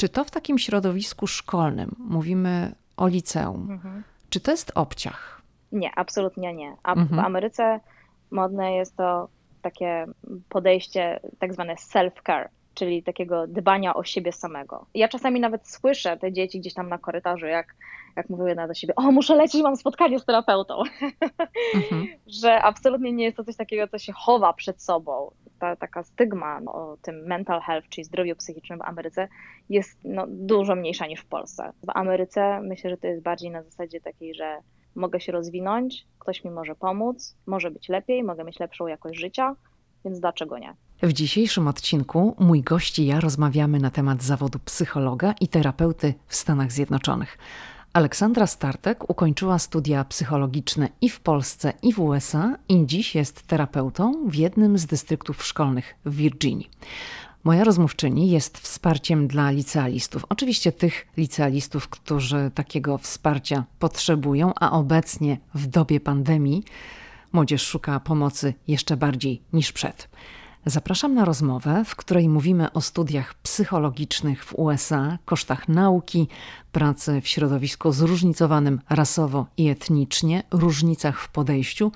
Czy to w takim środowisku szkolnym, mówimy o liceum, mhm. czy to jest obciach? Nie, absolutnie nie. A mhm. w Ameryce modne jest to takie podejście tak zwane self-care, czyli takiego dbania o siebie samego. Ja czasami nawet słyszę te dzieci gdzieś tam na korytarzu, jak, jak mówią jedna do siebie, o muszę lecieć, mam spotkanie z terapeutą. Mhm. że absolutnie nie jest to coś takiego, co się chowa przed sobą. Ta, taka stygma no, o tym mental health, czyli zdrowiu psychicznym w Ameryce jest no, dużo mniejsza niż w Polsce. W Ameryce myślę, że to jest bardziej na zasadzie takiej, że mogę się rozwinąć, ktoś mi może pomóc, może być lepiej, mogę mieć lepszą jakość życia, więc dlaczego nie? W dzisiejszym odcinku mój gość i ja rozmawiamy na temat zawodu psychologa i terapeuty w Stanach Zjednoczonych. Aleksandra Startek ukończyła studia psychologiczne i w Polsce, i w USA i dziś jest terapeutą w jednym z dystryktów szkolnych w Virginii. Moja rozmówczyni jest wsparciem dla licealistów. Oczywiście tych licealistów, którzy takiego wsparcia potrzebują, a obecnie w dobie pandemii młodzież szuka pomocy jeszcze bardziej niż przed. Zapraszam na rozmowę, w której mówimy o studiach psychologicznych w USA, kosztach nauki, pracy w środowisku zróżnicowanym rasowo i etnicznie, różnicach w podejściu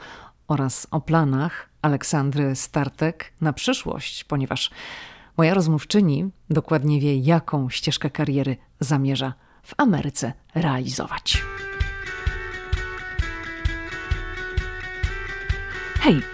oraz o planach Aleksandry Startek na przyszłość, ponieważ moja rozmówczyni dokładnie wie, jaką ścieżkę kariery zamierza w Ameryce realizować. Hej,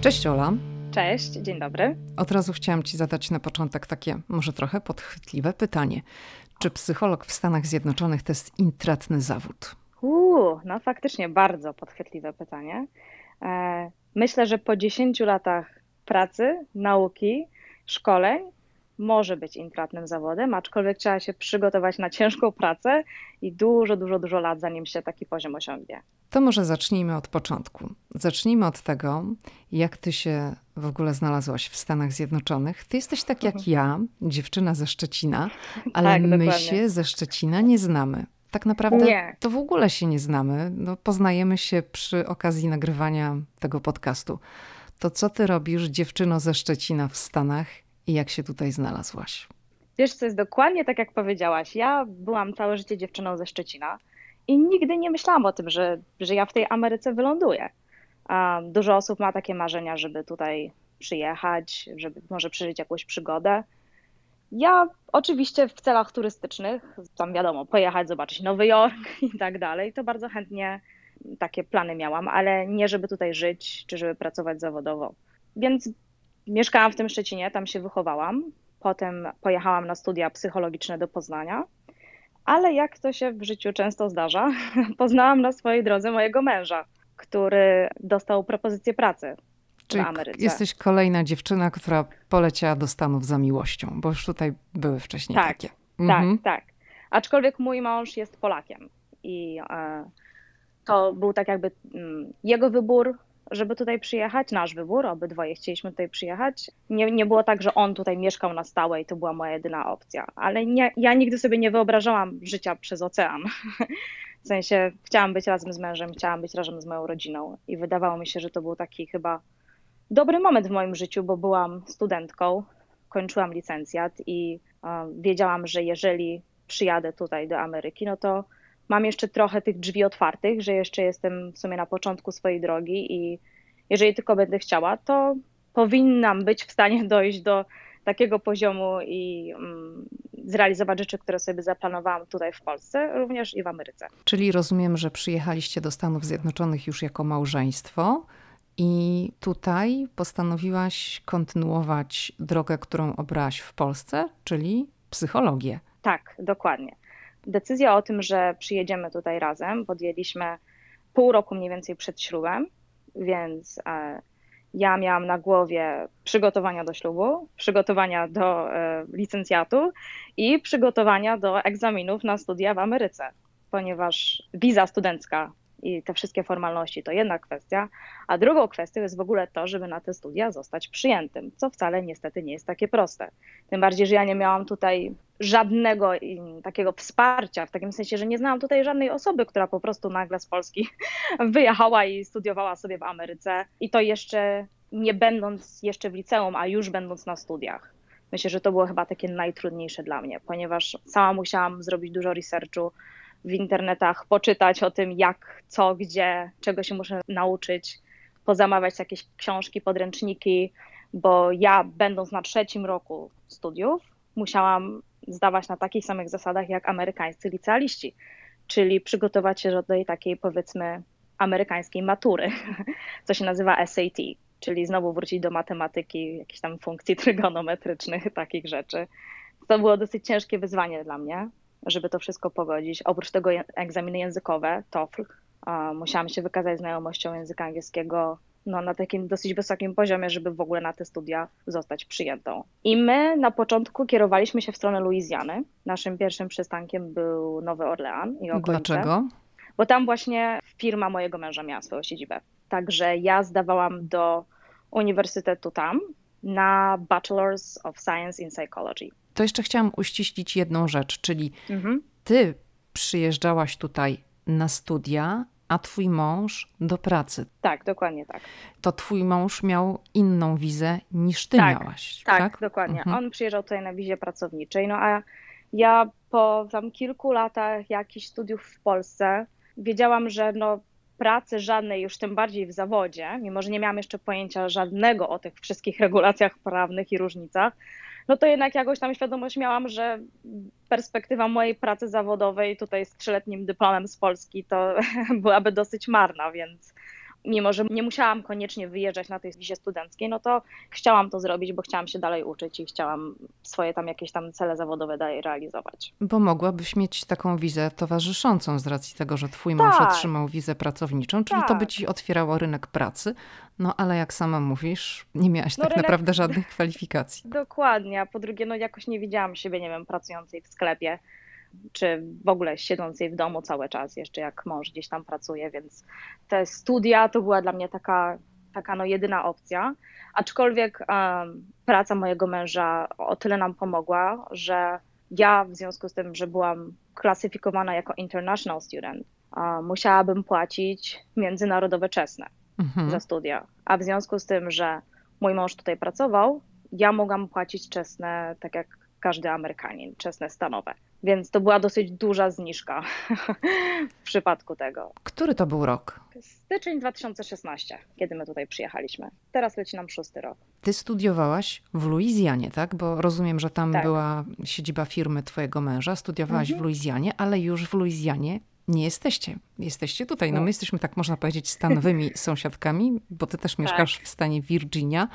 Cześć Ola. Cześć, dzień dobry. Od razu chciałam Ci zadać na początek takie, może trochę podchwytliwe pytanie. Czy psycholog w Stanach Zjednoczonych to jest intratny zawód? Uuu, no faktycznie bardzo podchwytliwe pytanie. E, myślę, że po 10 latach pracy, nauki, szkoleń może być intratnym zawodem, aczkolwiek trzeba się przygotować na ciężką pracę i dużo, dużo, dużo lat, zanim się taki poziom osiągnie. To może zacznijmy od początku. Zacznijmy od tego, jak ty się w ogóle znalazłaś w Stanach Zjednoczonych. Ty jesteś tak jak mhm. ja, dziewczyna ze Szczecina, ale tak, my dokładnie. się ze Szczecina nie znamy. Tak naprawdę nie. to w ogóle się nie znamy. No, poznajemy się przy okazji nagrywania tego podcastu. To co ty robisz, dziewczyno ze Szczecina w Stanach i jak się tutaj znalazłaś? Wiesz, co jest dokładnie tak, jak powiedziałaś. Ja byłam całe życie dziewczyną ze Szczecina i nigdy nie myślałam o tym, że, że ja w tej Ameryce wyląduję. Dużo osób ma takie marzenia, żeby tutaj przyjechać, żeby może przeżyć jakąś przygodę. Ja oczywiście w celach turystycznych, tam wiadomo, pojechać, zobaczyć Nowy Jork i tak dalej, to bardzo chętnie takie plany miałam, ale nie żeby tutaj żyć, czy żeby pracować zawodowo. Więc mieszkałam w tym Szczecinie, tam się wychowałam. Potem pojechałam na studia psychologiczne do Poznania, ale jak to się w życiu często zdarza, poznałam na swojej drodze mojego męża, który dostał propozycję pracy Czyli w Ameryce. Jesteś kolejna dziewczyna, która poleciała do Stanów za miłością, bo już tutaj były wcześniej tak, takie. Mhm. Tak, tak. Aczkolwiek mój mąż jest Polakiem i e, to był tak jakby mm, jego wybór, żeby tutaj przyjechać, nasz wybór, obydwoje chcieliśmy tutaj przyjechać. Nie, nie było tak, że on tutaj mieszkał na stałe i to była moja jedyna opcja, ale nie, ja nigdy sobie nie wyobrażałam życia przez ocean. W sensie chciałam być razem z mężem, chciałam być razem z moją rodziną i wydawało mi się, że to był taki chyba dobry moment w moim życiu, bo byłam studentką, kończyłam licencjat i wiedziałam, że jeżeli przyjadę tutaj do Ameryki, no to mam jeszcze trochę tych drzwi otwartych, że jeszcze jestem w sumie na początku swojej drogi i jeżeli tylko będę chciała, to powinnam być w stanie dojść do takiego poziomu i um, zrealizować rzeczy, które sobie zaplanowałam tutaj w Polsce, również i w Ameryce. Czyli rozumiem, że przyjechaliście do Stanów Zjednoczonych już jako małżeństwo. I tutaj postanowiłaś kontynuować drogę, którą obrałaś w Polsce, czyli psychologię. Tak, dokładnie. Decyzja o tym, że przyjedziemy tutaj razem, podjęliśmy pół roku mniej więcej przed ślubem, więc e, ja miałam na głowie przygotowania do ślubu, przygotowania do e, licencjatu i przygotowania do egzaminów na studia w Ameryce, ponieważ wiza studencka i te wszystkie formalności to jedna kwestia, a drugą kwestią jest w ogóle to, żeby na te studia zostać przyjętym, co wcale niestety nie jest takie proste. Tym bardziej, że ja nie miałam tutaj żadnego takiego wsparcia, w takim sensie, że nie znałam tutaj żadnej osoby, która po prostu nagle z Polski wyjechała i studiowała sobie w Ameryce i to jeszcze nie będąc jeszcze w liceum, a już będąc na studiach. Myślę, że to było chyba takie najtrudniejsze dla mnie, ponieważ sama musiałam zrobić dużo researchu, w internetach, poczytać o tym, jak, co, gdzie, czego się muszę nauczyć, pozamawiać jakieś książki, podręczniki, bo ja, będąc na trzecim roku studiów, musiałam zdawać na takich samych zasadach jak amerykańscy licealiści, czyli przygotować się do tej takiej, powiedzmy, amerykańskiej matury, co się nazywa SAT, czyli znowu wrócić do matematyki, jakichś tam funkcji trygonometrycznych, takich rzeczy. To było dosyć ciężkie wyzwanie dla mnie, żeby to wszystko pogodzić. Oprócz tego egzaminy językowe, TOEFL, musiałam się wykazać znajomością języka angielskiego no, na takim dosyć wysokim poziomie, żeby w ogóle na te studia zostać przyjętą. I my na początku kierowaliśmy się w stronę Luizjany. Naszym pierwszym przystankiem był Nowy Orlean i okolice. Dlaczego? Bo tam właśnie firma mojego męża miała swoją siedzibę. Także ja zdawałam do uniwersytetu tam na Bachelor's of Science in Psychology to jeszcze chciałam uściślić jedną rzecz, czyli mhm. ty przyjeżdżałaś tutaj na studia, a twój mąż do pracy. Tak, dokładnie tak. To twój mąż miał inną wizę niż ty tak, miałaś. Tak, tak? dokładnie. Mhm. On przyjeżdżał tutaj na wizie pracowniczej, no a ja po tam kilku latach jakichś studiów w Polsce wiedziałam, że no pracy żadnej, już tym bardziej w zawodzie, mimo że nie miałam jeszcze pojęcia żadnego o tych wszystkich regulacjach prawnych i różnicach, no to jednak jakoś tam świadomość miałam, że perspektywa mojej pracy zawodowej tutaj z trzyletnim dyplomem z Polski to byłaby dosyć marna, więc mimo że nie musiałam koniecznie wyjeżdżać na tej wizie studenckiej, no to chciałam to zrobić, bo chciałam się dalej uczyć i chciałam swoje tam jakieś tam cele zawodowe dalej realizować. Bo mogłabyś mieć taką wizę towarzyszącą z racji tego, że twój mąż tak. otrzymał wizę pracowniczą, czyli tak. to by ci otwierało rynek pracy, no ale jak sama mówisz, nie miałaś no, tak rynek... naprawdę żadnych kwalifikacji. Dokładnie, a po drugie, no jakoś nie widziałam siebie, nie wiem, pracującej w sklepie czy w ogóle siedzącej w domu cały czas, jeszcze jak mąż gdzieś tam pracuje, więc te studia to była dla mnie taka, taka no jedyna opcja. Aczkolwiek um, praca mojego męża o tyle nam pomogła, że ja w związku z tym, że byłam klasyfikowana jako international student, um, musiałabym płacić międzynarodowe czesne mhm. za studia. A w związku z tym, że mój mąż tutaj pracował, ja mogłam płacić czesne tak jak każdy Amerykanin, czesne stanowe. Więc to była dosyć duża zniżka w przypadku tego. Który to był rok? Styczeń 2016, kiedy my tutaj przyjechaliśmy. Teraz leci nam szósty rok. Ty studiowałaś w Luizjanie, tak? Bo rozumiem, że tam tak. była siedziba firmy twojego męża. Studiowałaś mhm. w Luizjanie, ale już w Luizjanie nie jesteście. Jesteście tutaj. No my jesteśmy, tak można powiedzieć, stanowymi sąsiadkami, bo ty też mieszkasz tak. w stanie Virginia.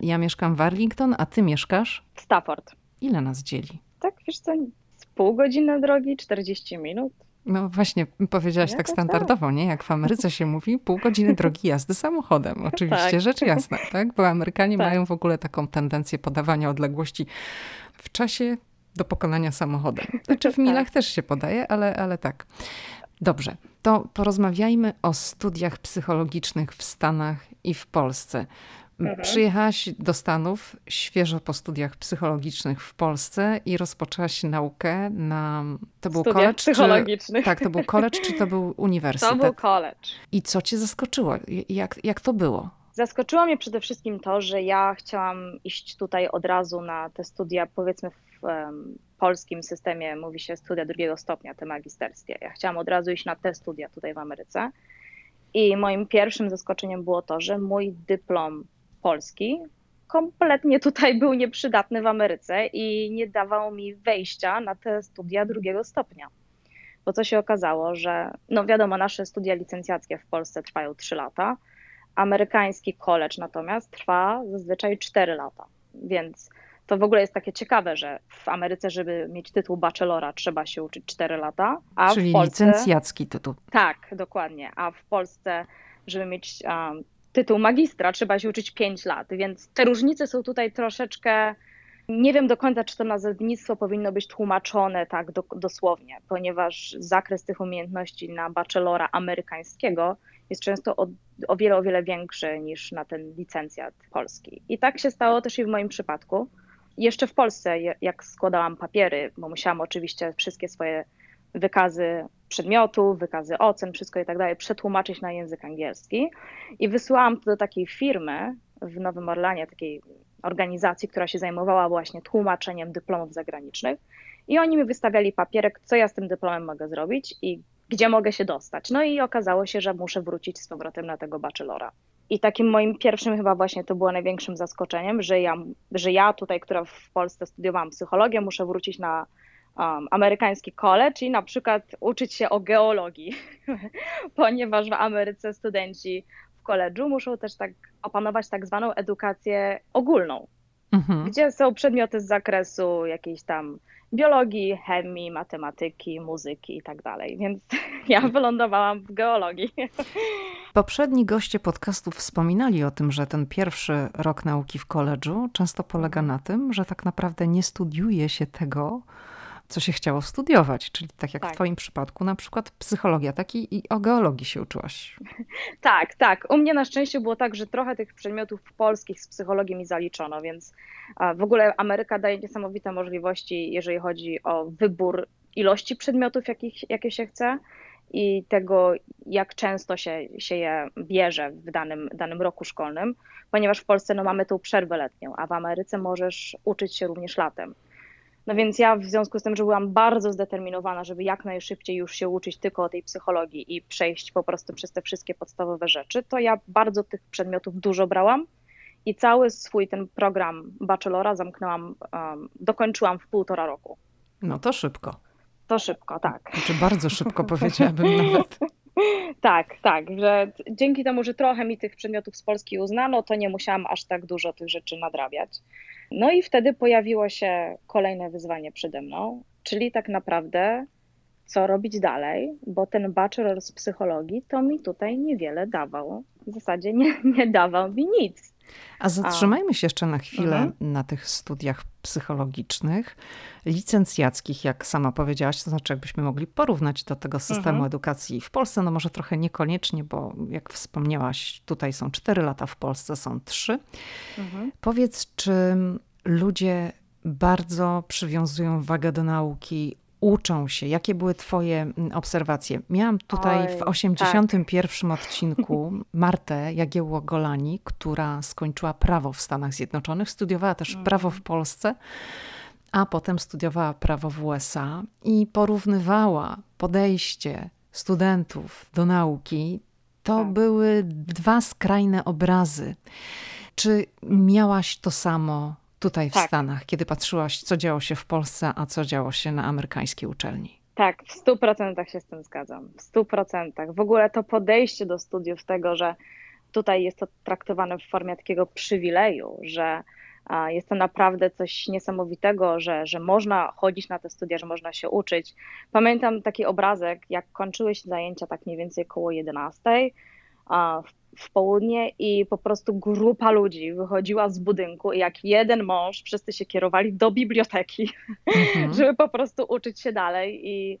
Ja mieszkam w Arlington, a ty mieszkasz? W Stafford. Ile nas dzieli? Tak, wiesz co, pół godziny drogi, 40 minut. No właśnie, powiedziałaś tak standardowo, tak. nie? Jak w Ameryce się mówi, pół godziny drogi jazdy samochodem. Oczywiście, tak. rzecz jasna, tak? Bo Amerykanie tak. mają w ogóle taką tendencję podawania odległości w czasie do pokonania samochodem. Znaczy w tak. milach też się podaje, ale, ale tak. Dobrze, to porozmawiajmy o studiach psychologicznych w Stanach i w Polsce. Mhm. Przyjechałaś do Stanów świeżo po studiach psychologicznych w Polsce i rozpoczęłaś naukę na. To był college? Psychologicznych. Czy, tak, to był college, czy to był uniwersytet? To był college. I co cię zaskoczyło? Jak, jak to było? Zaskoczyło mnie przede wszystkim to, że ja chciałam iść tutaj od razu na te studia, powiedzmy w um, polskim systemie mówi się studia drugiego stopnia, te magisterskie. Ja chciałam od razu iść na te studia tutaj w Ameryce. I moim pierwszym zaskoczeniem było to, że mój dyplom polski kompletnie tutaj był nieprzydatny w Ameryce i nie dawał mi wejścia na te studia drugiego stopnia. Bo co się okazało, że no wiadomo, nasze studia licencjackie w Polsce trwają 3 lata, amerykański college natomiast trwa zazwyczaj 4 lata. Więc to w ogóle jest takie ciekawe, że w Ameryce, żeby mieć tytuł bachelora, trzeba się uczyć 4 lata. A Czyli w Polsce, licencjacki tytuł. Tak, dokładnie. A w Polsce, żeby mieć um, tytuł magistra, trzeba się uczyć 5 lat. Więc te różnice są tutaj troszeczkę. Nie wiem do końca, czy to nazewnictwo powinno być tłumaczone tak do, dosłownie, ponieważ zakres tych umiejętności na bachelora amerykańskiego jest często o, o wiele, o wiele większy niż na ten licencjat polski. I tak się stało też i w moim przypadku. Jeszcze w Polsce, jak składałam papiery, bo musiałam oczywiście wszystkie swoje wykazy przedmiotów, wykazy ocen, wszystko i tak dalej, przetłumaczyć na język angielski. I wysyłałam to do takiej firmy w Nowym Orlanie, takiej organizacji, która się zajmowała właśnie tłumaczeniem dyplomów zagranicznych. I oni mi wystawiali papierek, co ja z tym dyplomem mogę zrobić i gdzie mogę się dostać. No i okazało się, że muszę wrócić z powrotem na tego bachelora. I takim moim pierwszym chyba właśnie to było największym zaskoczeniem, że ja, że ja tutaj, która w Polsce studiowałam psychologię, muszę wrócić na um, amerykański college i na przykład uczyć się o geologii, ponieważ w Ameryce studenci w koledżu muszą też tak opanować tak zwaną edukację ogólną, mhm. gdzie są przedmioty z zakresu jakiejś tam biologii, chemii, matematyki, muzyki i tak dalej. Więc ja wylądowałam w geologii. Poprzedni goście podcastów wspominali o tym, że ten pierwszy rok nauki w koledżu często polega na tym, że tak naprawdę nie studiuje się tego, co się chciało studiować, czyli tak jak tak. w Twoim przypadku, na przykład psychologia, tak i, i o geologii się uczyłaś. Tak, tak. U mnie na szczęście było tak, że trochę tych przedmiotów polskich z psychologii mi zaliczono, więc w ogóle Ameryka daje niesamowite możliwości, jeżeli chodzi o wybór ilości przedmiotów, jakich, jakie się chce i tego, jak często się, się je bierze w danym, danym roku szkolnym, ponieważ w Polsce no, mamy tą przerwę letnią, a w Ameryce możesz uczyć się również latem. No więc ja w związku z tym, że byłam bardzo zdeterminowana, żeby jak najszybciej już się uczyć tylko o tej psychologii i przejść po prostu przez te wszystkie podstawowe rzeczy, to ja bardzo tych przedmiotów dużo brałam i cały swój ten program bachelora zamknęłam, um, dokończyłam w półtora roku. No to szybko. To szybko, tak. Czy znaczy bardzo szybko powiedziałabym nawet. tak, tak, że dzięki temu, że trochę mi tych przedmiotów z Polski uznano, to nie musiałam aż tak dużo tych rzeczy nadrabiać. No i wtedy pojawiło się kolejne wyzwanie przede mną, czyli tak naprawdę co robić dalej, bo ten bachelor z psychologii to mi tutaj niewiele dawał. W zasadzie nie, nie dawał mi nic. A zatrzymajmy się jeszcze na chwilę mhm. na tych studiach psychologicznych, licencjackich, jak sama powiedziałaś, to znaczy jakbyśmy mogli porównać do tego systemu mhm. edukacji w Polsce, no może trochę niekoniecznie, bo jak wspomniałaś, tutaj są cztery lata, w Polsce są trzy. Mhm. Powiedz, czy ludzie bardzo przywiązują wagę do nauki, uczą się? Jakie były Twoje mm, obserwacje? Miałam tutaj Oj, w 81 tak. odcinku Martę Jagiełło-Golani, która skończyła prawo w Stanach Zjednoczonych, studiowała też mm. prawo w Polsce, a potem studiowała prawo w USA i porównywała podejście studentów do nauki. To tak. były dwa skrajne obrazy. Czy miałaś to samo tutaj w tak. Stanach, kiedy patrzyłaś, co działo się w Polsce, a co działo się na amerykańskiej uczelni. Tak, w stu procentach się z tym zgadzam. W stu procentach. W ogóle to podejście do studiów tego, że tutaj jest to traktowane w formie takiego przywileju, że jest to naprawdę coś niesamowitego, że, że można chodzić na te studia, że można się uczyć. Pamiętam taki obrazek, jak kończyły się zajęcia tak mniej więcej około 11 w południe i po prostu grupa ludzi wychodziła z budynku i jak jeden mąż, wszyscy się kierowali do biblioteki, mhm. żeby po prostu uczyć się dalej i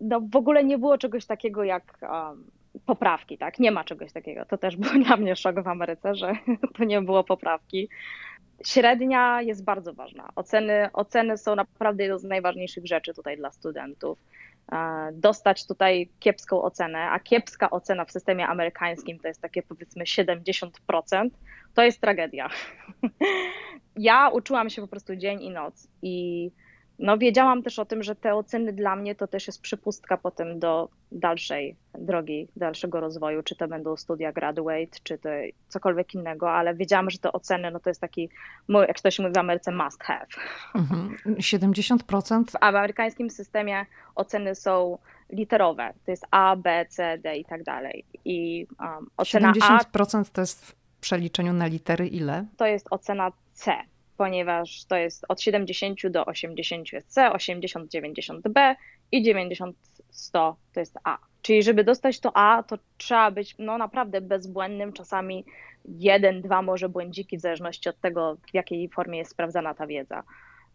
no, w ogóle nie było czegoś takiego jak um, poprawki, tak? Nie ma czegoś takiego. To też był dla mnie szok w Ameryce, że to nie było poprawki. Średnia jest bardzo ważna. Oceny, oceny są naprawdę jedną z najważniejszych rzeczy tutaj dla studentów. Dostać tutaj kiepską ocenę, a kiepska ocena w systemie amerykańskim to jest takie powiedzmy 70%, to jest tragedia. Ja uczyłam się po prostu dzień i noc i no wiedziałam też o tym, że te oceny dla mnie to też jest przypustka potem do dalszej drogi, dalszego rozwoju, czy to będą studia graduate, czy to cokolwiek innego, ale wiedziałam, że te oceny no to jest taki, jak to się mówi w Ameryce, must have. Mhm. 70%? W amerykańskim systemie oceny są literowe, to jest A, B, C, D i tak dalej. I um, ocena 70% A, to jest w przeliczeniu na litery ile? To jest ocena C ponieważ to jest od 70 do 80 jest C, 80, 90 B i 90, 100 to jest A. Czyli żeby dostać to A, to trzeba być no naprawdę bezbłędnym, czasami jeden, dwa może błędziki, w zależności od tego, w jakiej formie jest sprawdzana ta wiedza.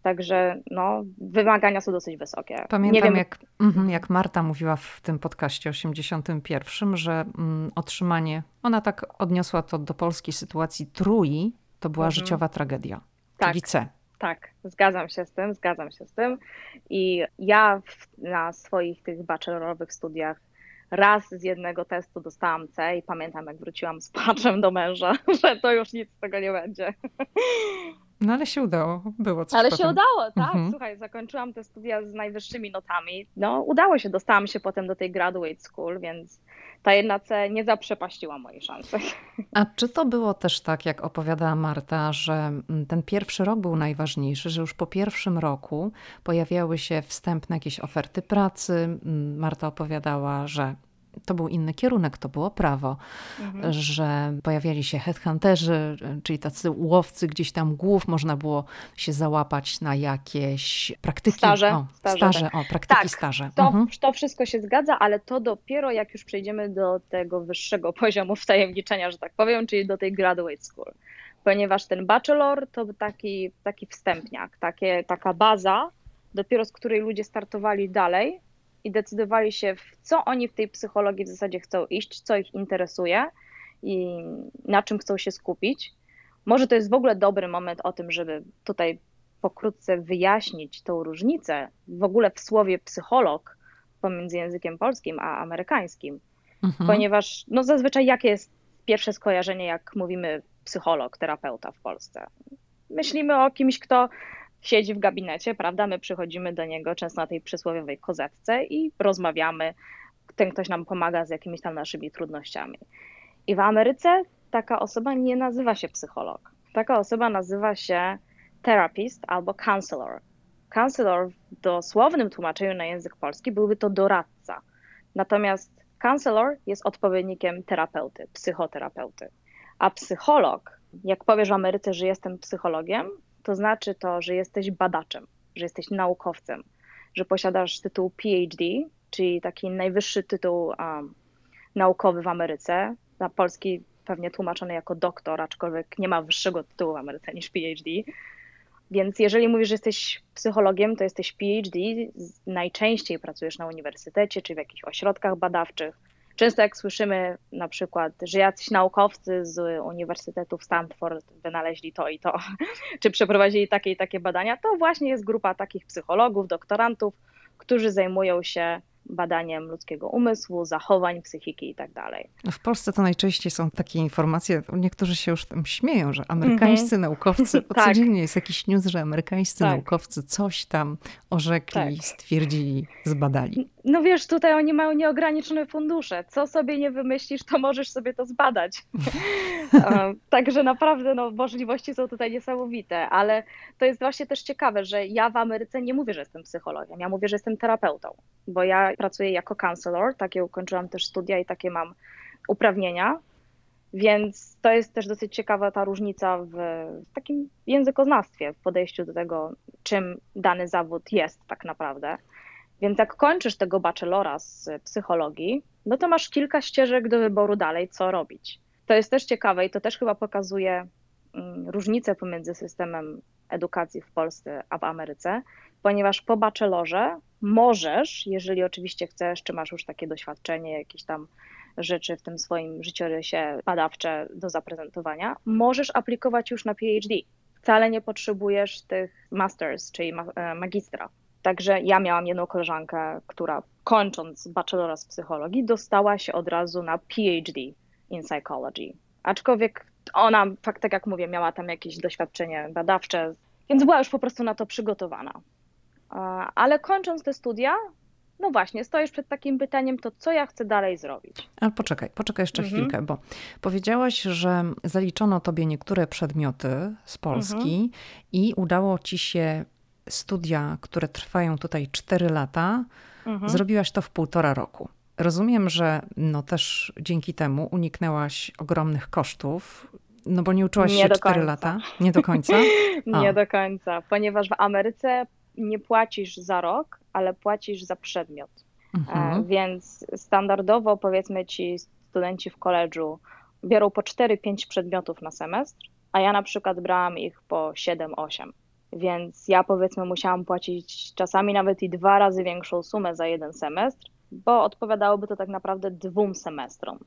Także no, wymagania są dosyć wysokie. Pamiętam, wiem... jak, mhm, jak Marta mówiła w tym podcaście 81, że mm, otrzymanie, ona tak odniosła to do polskiej sytuacji trój, to była mhm. życiowa tragedia. Tak. C. Tak, zgadzam się z tym, zgadzam się z tym. I ja w, na swoich tych bachelorowych studiach raz z jednego testu dostałam C i pamiętam, jak wróciłam z płaczem do męża, że to już nic z tego nie będzie. No ale się udało, było coś Ale potem. się udało, tak. Mhm. Słuchaj, zakończyłam te studia z najwyższymi notami. No udało się, dostałam się potem do tej graduate school, więc ta jedna C nie zaprzepaściła mojej szansy. A czy to było też tak, jak opowiadała Marta, że mm, ten pierwszy rok był najważniejszy, że już po pierwszym roku pojawiały się wstępne jakieś oferty pracy? Mm, Marta opowiadała, że to był inny kierunek, to było prawo, mhm. że pojawiali się headhunterzy, czyli tacy łowcy gdzieś tam głów, można było się załapać na jakieś praktyki. Staże. O, staże, staże tak. o, praktyki, tak, staże. To, mhm. to wszystko się zgadza, ale to dopiero jak już przejdziemy do tego wyższego poziomu wtajemniczenia, że tak powiem, czyli do tej graduate school. Ponieważ ten bachelor to taki, taki wstępniak, takie, taka baza, dopiero z której ludzie startowali dalej, i decydowali się, w co oni w tej psychologii w zasadzie chcą iść, co ich interesuje i na czym chcą się skupić. Może to jest w ogóle dobry moment o tym, żeby tutaj pokrótce wyjaśnić tą różnicę w ogóle w słowie psycholog pomiędzy językiem polskim a amerykańskim. Mhm. Ponieważ no zazwyczaj jakie jest pierwsze skojarzenie, jak mówimy psycholog, terapeuta w Polsce? Myślimy o kimś, kto siedzi w gabinecie, prawda? My przychodzimy do niego często na tej przysłowiowej kozetce i rozmawiamy. Ten ktoś nam pomaga z jakimiś tam naszymi trudnościami. I w Ameryce taka osoba nie nazywa się psycholog. Taka osoba nazywa się therapist albo counselor. Counselor w dosłownym tłumaczeniu na język polski byłby to doradca. Natomiast counselor jest odpowiednikiem terapeuty, psychoterapeuty. A psycholog, jak powiesz w Ameryce, że jestem psychologiem, to znaczy to, że jesteś badaczem, że jesteś naukowcem, że posiadasz tytuł PhD, czyli taki najwyższy tytuł um, naukowy w Ameryce. Na polski pewnie tłumaczony jako doktor, aczkolwiek nie ma wyższego tytułu w Ameryce niż PhD. Więc jeżeli mówisz, że jesteś psychologiem, to jesteś PhD, najczęściej pracujesz na uniwersytecie czy w jakichś ośrodkach badawczych, Często jak słyszymy na przykład, że jacyś naukowcy z Uniwersytetu w Stanford wynaleźli to i to, czy przeprowadzili takie i takie badania, to właśnie jest grupa takich psychologów, doktorantów, którzy zajmują się badaniem ludzkiego umysłu, zachowań, psychiki i tak dalej. W Polsce to najczęściej są takie informacje, niektórzy się już tam śmieją, że amerykańscy mm -hmm. naukowcy, bo tak. codziennie jest jakiś news, że amerykańscy tak. naukowcy coś tam orzekli, tak. stwierdzili, zbadali. No wiesz, tutaj oni mają nieograniczone fundusze. Co sobie nie wymyślisz, to możesz sobie to zbadać. Także naprawdę no, możliwości są tutaj niesamowite, ale to jest właśnie też ciekawe, że ja w Ameryce nie mówię, że jestem psychologiem, ja mówię, że jestem terapeutą, bo ja pracuję jako counselor, takie ukończyłam też studia i takie mam uprawnienia, więc to jest też dosyć ciekawa ta różnica w takim językoznawstwie, w podejściu do tego, czym dany zawód jest tak naprawdę. Więc jak kończysz tego bachelora z psychologii, no to masz kilka ścieżek do wyboru dalej, co robić. To jest też ciekawe i to też chyba pokazuje mm, różnicę pomiędzy systemem edukacji w Polsce a w Ameryce, ponieważ po bachelorze możesz, jeżeli oczywiście chcesz, czy masz już takie doświadczenie, jakieś tam rzeczy w tym swoim życiorysie badawcze do zaprezentowania, możesz aplikować już na PhD. Wcale nie potrzebujesz tych masters, czyli e, magistra. Także ja miałam jedną koleżankę, która kończąc bachelora z psychologii, dostała się od razu na PhD in psychology. Aczkolwiek ona, tak jak mówię, miała tam jakieś doświadczenie badawcze, więc była już po prostu na to przygotowana. Ale kończąc te studia, no właśnie, stoisz przed takim pytaniem, to co ja chcę dalej zrobić? Ale poczekaj, poczekaj jeszcze mhm. chwilkę, bo powiedziałaś, że zaliczono tobie niektóre przedmioty z Polski mhm. i udało ci się studia, które trwają tutaj 4 lata, mhm. zrobiłaś to w półtora roku. Rozumiem, że no też dzięki temu uniknęłaś ogromnych kosztów No bo nie uczyłaś nie się 4 lata? Nie do końca? nie do końca, ponieważ w Ameryce nie płacisz za rok, ale płacisz za przedmiot. Mhm. Więc standardowo powiedzmy ci studenci w koledżu biorą po 4-5 przedmiotów na semestr, a ja na przykład brałam ich po 7-8. Więc ja powiedzmy musiałam płacić czasami nawet i dwa razy większą sumę za jeden semestr, bo odpowiadałoby to tak naprawdę dwóm semestrom.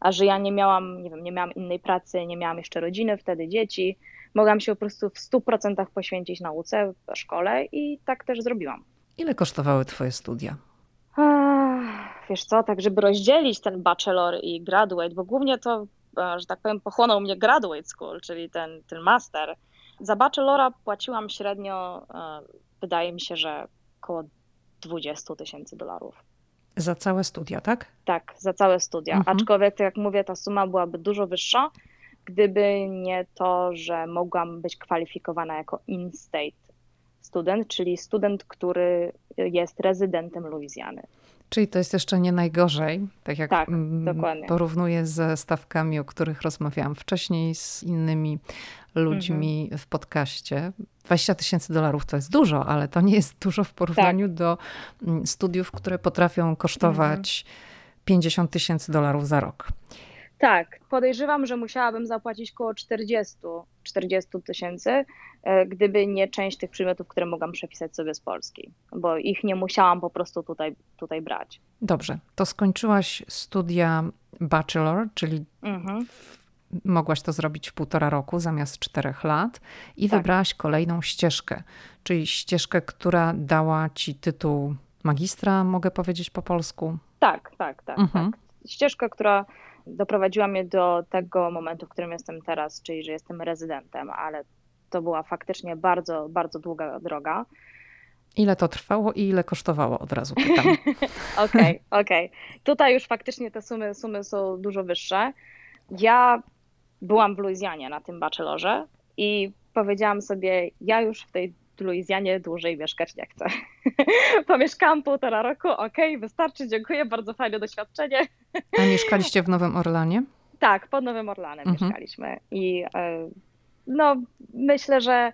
A że ja nie miałam, nie wiem, nie miałam innej pracy, nie miałam jeszcze rodziny, wtedy dzieci, mogłam się po prostu w 100% poświęcić nauce w szkole i tak też zrobiłam. Ile kosztowały Twoje studia? wiesz co, tak żeby rozdzielić ten bachelor i graduate, bo głównie to, e, że tak powiem, pochłonął mnie graduate school, czyli ten, ten master. Za bachelora płaciłam średnio, e, wydaje mi się, że około 20 tysięcy dolarów. Za całe studia, tak? Tak, za całe studia. Mhm. Aczkolwiek, tak jak mówię, ta suma byłaby dużo wyższa, gdyby nie to, że mogłam być kwalifikowana jako in-state student, czyli student, który jest rezydentem Luizjany. Czyli to jest jeszcze nie najgorzej, tak jak tak, porównuję ze stawkami, o których rozmawiałam wcześniej z innymi ludźmi mhm. w podcaście. 20 tysięcy dolarów to jest dużo, ale to nie jest dużo w porównaniu tak. do mm, studiów, które potrafią kosztować mhm. 50 tysięcy dolarów za rok. Tak, podejrzewam, że musiałabym zapłacić około 40 40 tysięcy, e, gdyby nie część tych przedmiotów, które mogłam przepisać sobie z Polski, bo ich nie musiałam po prostu tutaj, tutaj brać. Dobrze, to skończyłaś studia bachelor, czyli mhm. mogłaś to zrobić w półtora roku zamiast czterech lat i tak. wybrałaś kolejną ścieżkę, czyli ścieżkę, która dała ci tytuł magistra, mogę powiedzieć po polsku? Tak, tak, tak. Mhm. tak. Ścieżka, która doprowadziła mnie do tego momentu, w którym jestem teraz, czyli że jestem rezydentem, ale to była faktycznie bardzo, bardzo długa droga. Ile to trwało i ile kosztowało od razu pytam. Okej, okej. Okay. Tutaj już faktycznie te sumy, sumy są dużo wyższe. Ja byłam w Luizjanie na tym bachelorze i powiedziałam sobie, ja już w tej Luizjanie dłużej mieszkać nie chcę. Pomieszkałam półtora roku, okej, okay, wystarczy, dziękuję, bardzo fajne doświadczenie. A mieszkaliście w Nowym Orlanie? Tak, pod Nowym Orlanem mhm. mieszkaliśmy i e, no myślę, że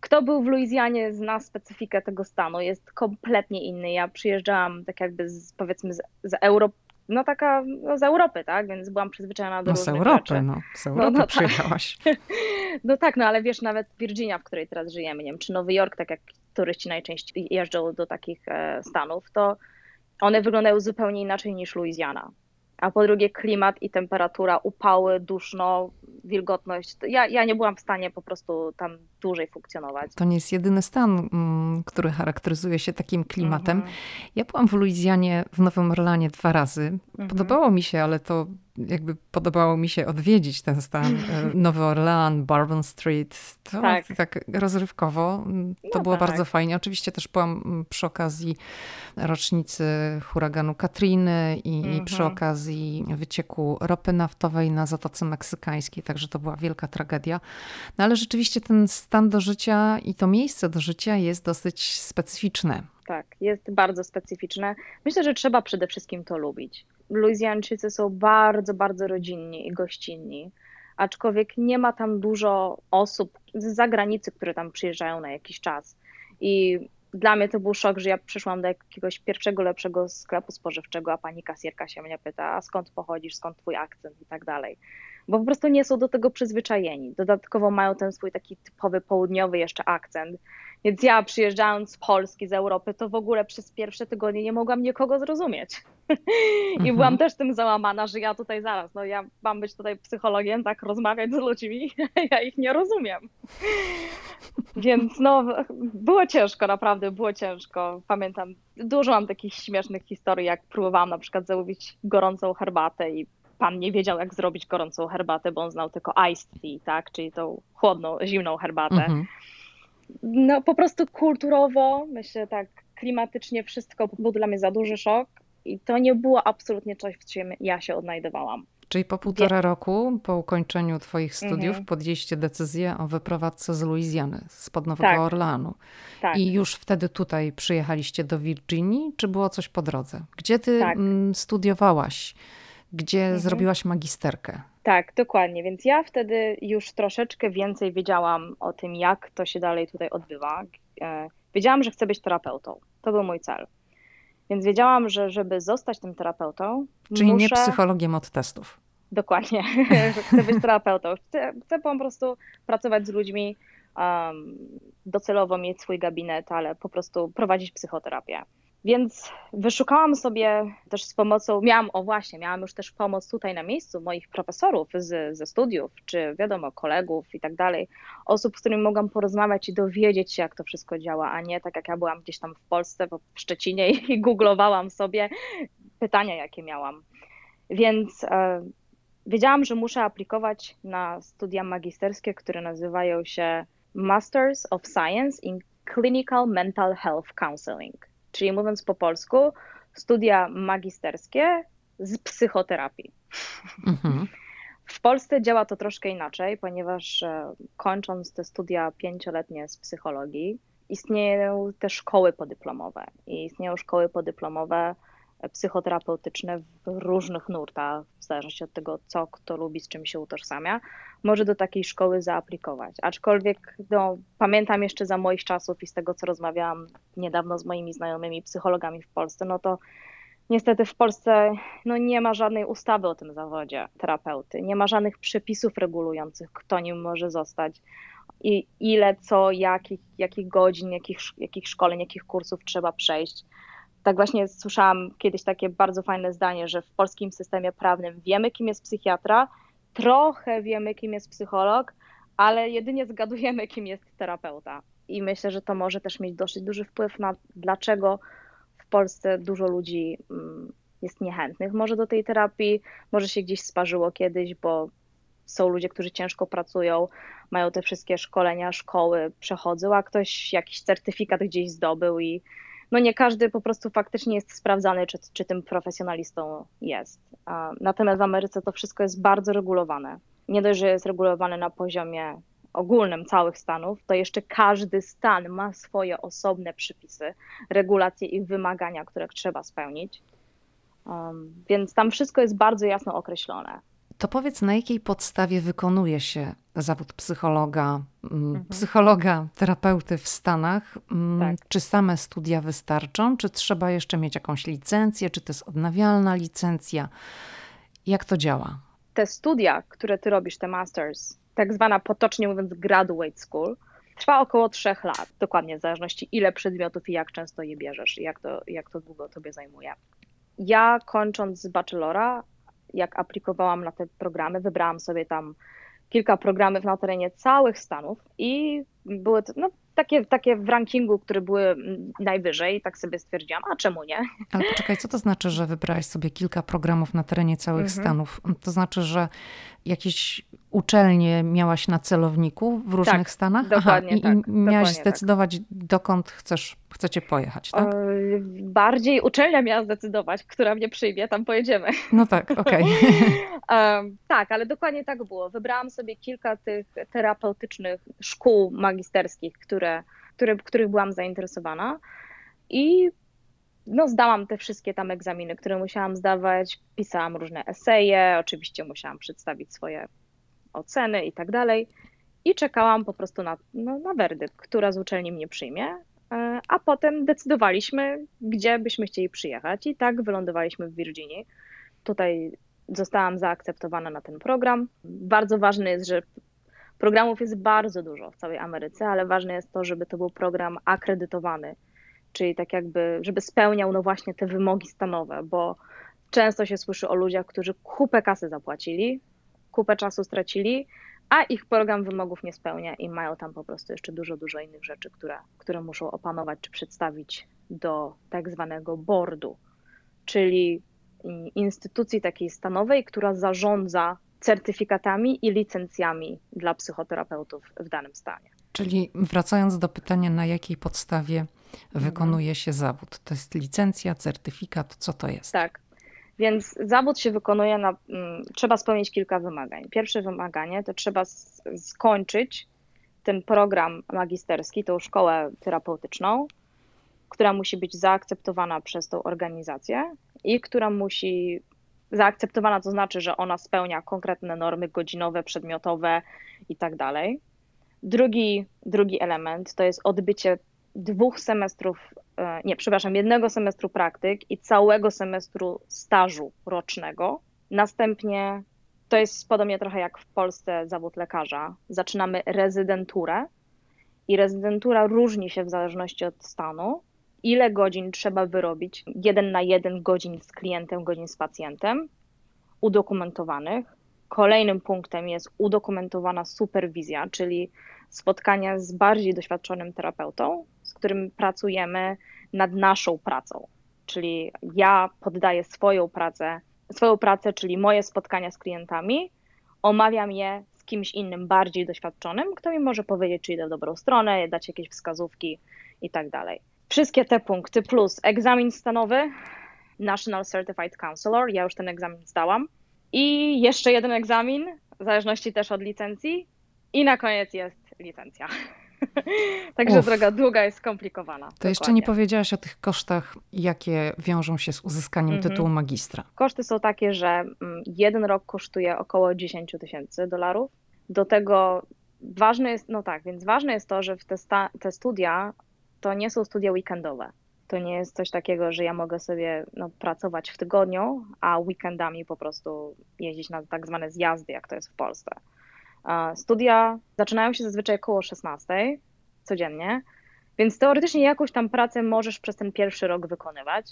kto był w Luizjanie zna specyfikę tego stanu, jest kompletnie inny. Ja przyjeżdżałam tak jakby z, powiedzmy z, z Europy, no taka no z Europy, tak? Więc byłam przyzwyczajona do no, z Europy, rzeczy. No, z Europy no, no, przyjechałaś. Tak. no tak, no ale wiesz, nawet Virginia, w której teraz żyjemy, nie wiem, czy Nowy Jork, tak jak turyści najczęściej jeżdżą do takich e, stanów, to one wyglądają zupełnie inaczej niż Luizjana a po drugie klimat i temperatura, upały, duszno, wilgotność. Ja, ja nie byłam w stanie po prostu tam dłużej funkcjonować. To nie jest jedyny stan, mm, który charakteryzuje się takim klimatem. Mhm. Ja byłam w Luizjanie, w Nowym Orlanie dwa razy. Mhm. Podobało mi się, ale to jakby podobało mi się odwiedzić ten stan. E, Nowy Orlean, Bourbon Street. To tak, tak rozrywkowo. Mm, to no było tak. bardzo fajnie. Oczywiście też byłam mm, przy okazji rocznicy huraganu Katriny i, mhm. przy okazji wycieku ropy naftowej na Zatoce Meksykańskiej, także to była wielka tragedia. No ale rzeczywiście ten stan do życia i to miejsce do życia jest dosyć specyficzne. Tak, jest bardzo specyficzne. Myślę, że trzeba przede wszystkim to lubić. Luizjańczycy są bardzo, bardzo rodzinni i gościnni, aczkolwiek nie ma tam dużo osób z zagranicy, które tam przyjeżdżają na jakiś czas. I dla mnie to był szok, że ja przyszłam do jakiegoś pierwszego, lepszego sklepu spożywczego, a pani kasjerka się mnie pyta, a skąd pochodzisz, skąd twój akcent i tak dalej. Bo po prostu nie są do tego przyzwyczajeni. Dodatkowo mają ten swój taki typowy południowy jeszcze akcent. Więc ja przyjeżdżając z Polski, z Europy, to w ogóle przez pierwsze tygodnie nie mogłam nikogo zrozumieć. I mhm. byłam też tym załamana, że ja tutaj zaraz, no ja mam być tutaj psychologiem, tak, rozmawiać z ludźmi, ja ich nie rozumiem. Więc no, było ciężko, naprawdę było ciężko. Pamiętam, dużo mam takich śmiesznych historii, jak próbowałam na przykład zamówić gorącą herbatę i pan nie wiedział, jak zrobić gorącą herbatę, bo on znał tylko iced tea, tak, czyli tą chłodną, zimną herbatę. Mhm no po prostu kulturowo, myślę tak, klimatycznie wszystko był dla mnie za duży szok i to nie było absolutnie coś, w czym ja się odnajdowałam. Czyli po półtora Wie... roku, po ukończeniu Twoich studiów, mhm. podjęliście decyzję o wyprowadzce z Luizjany, spod Nowego tak. Orleanu. Tak. I już wtedy tutaj przyjechaliście do Virginii, czy było coś po drodze? Gdzie Ty tak. studiowałaś? Gdzie mhm. zrobiłaś magisterkę. Tak, dokładnie. Więc ja wtedy już troszeczkę więcej wiedziałam o tym, jak to się dalej tutaj odbywa. E, wiedziałam, że chcę być terapeutą. To był mój cel. Więc wiedziałam, że żeby zostać tym terapeutą. Czyli muszę... nie psychologiem od testów. Dokładnie, że chcę być terapeutą. Chcę, chcę po prostu pracować z ludźmi, um, docelowo mieć swój gabinet, ale po prostu prowadzić psychoterapię. Więc wyszukałam sobie też z pomocą, miałam, o właśnie, miałam już też pomoc tutaj na miejscu moich profesorów z, ze studiów, czy wiadomo, kolegów i tak dalej, osób, z którymi mogłam porozmawiać i dowiedzieć się, jak to wszystko działa, a nie tak jak ja byłam gdzieś tam w Polsce, w Szczecinie i googlowałam sobie pytania, jakie miałam. Więc e, wiedziałam, że muszę aplikować na studia magisterskie, które nazywają się Masters of Science in Clinical Mental Health Counseling czyli mówiąc po polsku, studia magisterskie z psychoterapii. Mhm. W Polsce działa to troszkę inaczej, ponieważ e, kończąc te studia pięcioletnie z psychologii, istnieją te szkoły podyplomowe. I istnieją szkoły podyplomowe psychoterapeutyczne w różnych nurtach, w zależności od tego, co kto lubi, z czym się utożsamia, może do takiej szkoły zaaplikować. Aczkolwiek no, pamiętam jeszcze za moich czasów i z tego, co rozmawiałam niedawno z moimi znajomymi psychologami w Polsce, no to niestety w Polsce no, nie ma żadnej ustawy o tym zawodzie terapeuty, nie ma żadnych przepisów regulujących, kto nim może zostać i ile, co, jakich, jakich godzin, jakich, jakich szkoleń, jakich kursów trzeba przejść tak właśnie słyszałam kiedyś takie bardzo fajne zdanie, że w polskim systemie prawnym wiemy, kim jest psychiatra, trochę wiemy, kim jest psycholog, ale jedynie zgadujemy, kim jest terapeuta. I myślę, że to może też mieć dosyć duży wpływ na dlaczego w Polsce dużo ludzi mm, jest niechętnych może do tej terapii, może się gdzieś sparzyło kiedyś, bo są ludzie, którzy ciężko pracują, mają te wszystkie szkolenia, szkoły, przechodzą, a ktoś jakiś certyfikat gdzieś zdobył i no nie każdy po prostu faktycznie jest sprawdzany, czy, czy tym profesjonalistą jest. Natomiast w Ameryce to wszystko jest bardzo regulowane. Nie dość, że jest regulowane na poziomie ogólnym całych stanów, to jeszcze każdy stan ma swoje osobne przypisy, regulacje i wymagania, które trzeba spełnić. Um, więc tam wszystko jest bardzo jasno określone. To powiedz, na jakiej podstawie wykonuje się zawód psychologa, mhm. psychologa, terapeuty w Stanach? Tak. Czy same studia wystarczą, czy trzeba jeszcze mieć jakąś licencję, czy to jest odnawialna licencja? Jak to działa? Te studia, które ty robisz, te masters, tak zwana potocznie mówiąc graduate school, trwa około trzech lat, dokładnie w zależności ile przedmiotów i jak często je bierzesz i jak to, jak to długo tobie zajmuje. Ja kończąc z bachelora jak aplikowałam na te programy, wybrałam sobie tam kilka programów na terenie całych Stanów i były to, no, takie, takie w rankingu, które były najwyżej, tak sobie stwierdziłam, a czemu nie? Ale poczekaj, co to znaczy, że wybrałaś sobie kilka programów na terenie całych mhm. Stanów? To znaczy, że jakieś uczelnie miałaś na celowniku w różnych tak, stanach? Dokładnie, Aha, i, tak, i miałaś tak. zdecydować, tak. dokąd chcesz, chcecie pojechać, tak? Bardziej uczelnia miała zdecydować, która mnie przyjmie, tam pojedziemy. No tak, okej. Okay. tak, ale dokładnie tak było. Wybrałam sobie kilka tych terapeutycznych szkół magisterskich, które, które, których byłam zainteresowana i no, zdałam te wszystkie tam egzaminy, które musiałam zdawać, pisałam różne eseje, oczywiście musiałam przedstawić swoje oceny i tak dalej. I czekałam po prostu na, no, na werdykt, która z uczelni mnie przyjmie, e, a potem decydowaliśmy, gdzie byśmy chcieli przyjechać. I tak wylądowaliśmy w Virginii. Tutaj zostałam zaakceptowana na ten program. Bardzo ważne jest, że programów jest bardzo dużo w całej Ameryce, ale ważne jest to, żeby to był program akredytowany czyli tak jakby, żeby spełniał no właśnie te wymogi stanowe, bo często się słyszy o ludziach, którzy kupę kasy zapłacili, kupę czasu stracili, a ich program wymogów nie spełnia i mają tam po prostu jeszcze dużo, dużo innych rzeczy, które, które muszą opanować czy przedstawić do tak zwanego boardu, czyli instytucji takiej stanowej, która zarządza certyfikatami i licencjami dla psychoterapeutów w danym stanie. Czyli wracając do pytania, na jakiej podstawie wykonuje się zawód? To jest licencja, certyfikat, co to jest? Tak. Więc zawód się wykonuje na. Mm, trzeba spełnić kilka wymagań. Pierwsze wymaganie to trzeba skończyć ten program magisterski, tą szkołę terapeutyczną, która musi być zaakceptowana przez tą organizację i która musi zaakceptowana, to znaczy, że ona spełnia konkretne normy godzinowe, przedmiotowe i tak dalej. Drugi, drugi element to jest odbycie dwóch semestrów, e, nie, przepraszam, jednego semestru praktyk i całego semestru stażu rocznego. Następnie to jest podobnie trochę jak w Polsce zawód lekarza. Zaczynamy rezydenturę i rezydentura różni się w zależności od stanu. Ile godzin trzeba wyrobić? Jeden na jeden godzin z klientem, godzin z pacjentem, udokumentowanych. Kolejnym punktem jest udokumentowana superwizja, czyli spotkania z bardziej doświadczonym terapeutą, którym pracujemy nad naszą pracą. Czyli ja poddaję swoją pracę, swoją pracę, czyli moje spotkania z klientami, omawiam je z kimś innym, bardziej doświadczonym, kto mi może powiedzieć, czy idę w dobrą stronę, dać jakieś wskazówki i tak dalej. Wszystkie te punkty plus egzamin stanowy, National Certified Counselor, ja już ten egzamin zdałam, i jeszcze jeden egzamin, w zależności też od licencji, i na koniec jest licencja. Także Uf. droga długa jest skomplikowana. To dokładnie. jeszcze nie powiedziałaś o tych kosztach, jakie wiążą się z uzyskaniem mhm. tytułu magistra. Koszty są takie, że mm, jeden rok kosztuje około 10 tysięcy dolarów. Do tego ważne jest, no tak, więc ważne jest to, że te, sta, te studia to nie są studia weekendowe. To nie jest coś takiego, że ja mogę sobie no, pracować w tygodniu, a weekendami po prostu jeździć na tak zwane zjazdy, jak to jest w Polsce. Studia zaczynają się zazwyczaj około 16 codziennie, więc teoretycznie jakąś tam pracę możesz przez ten pierwszy rok wykonywać,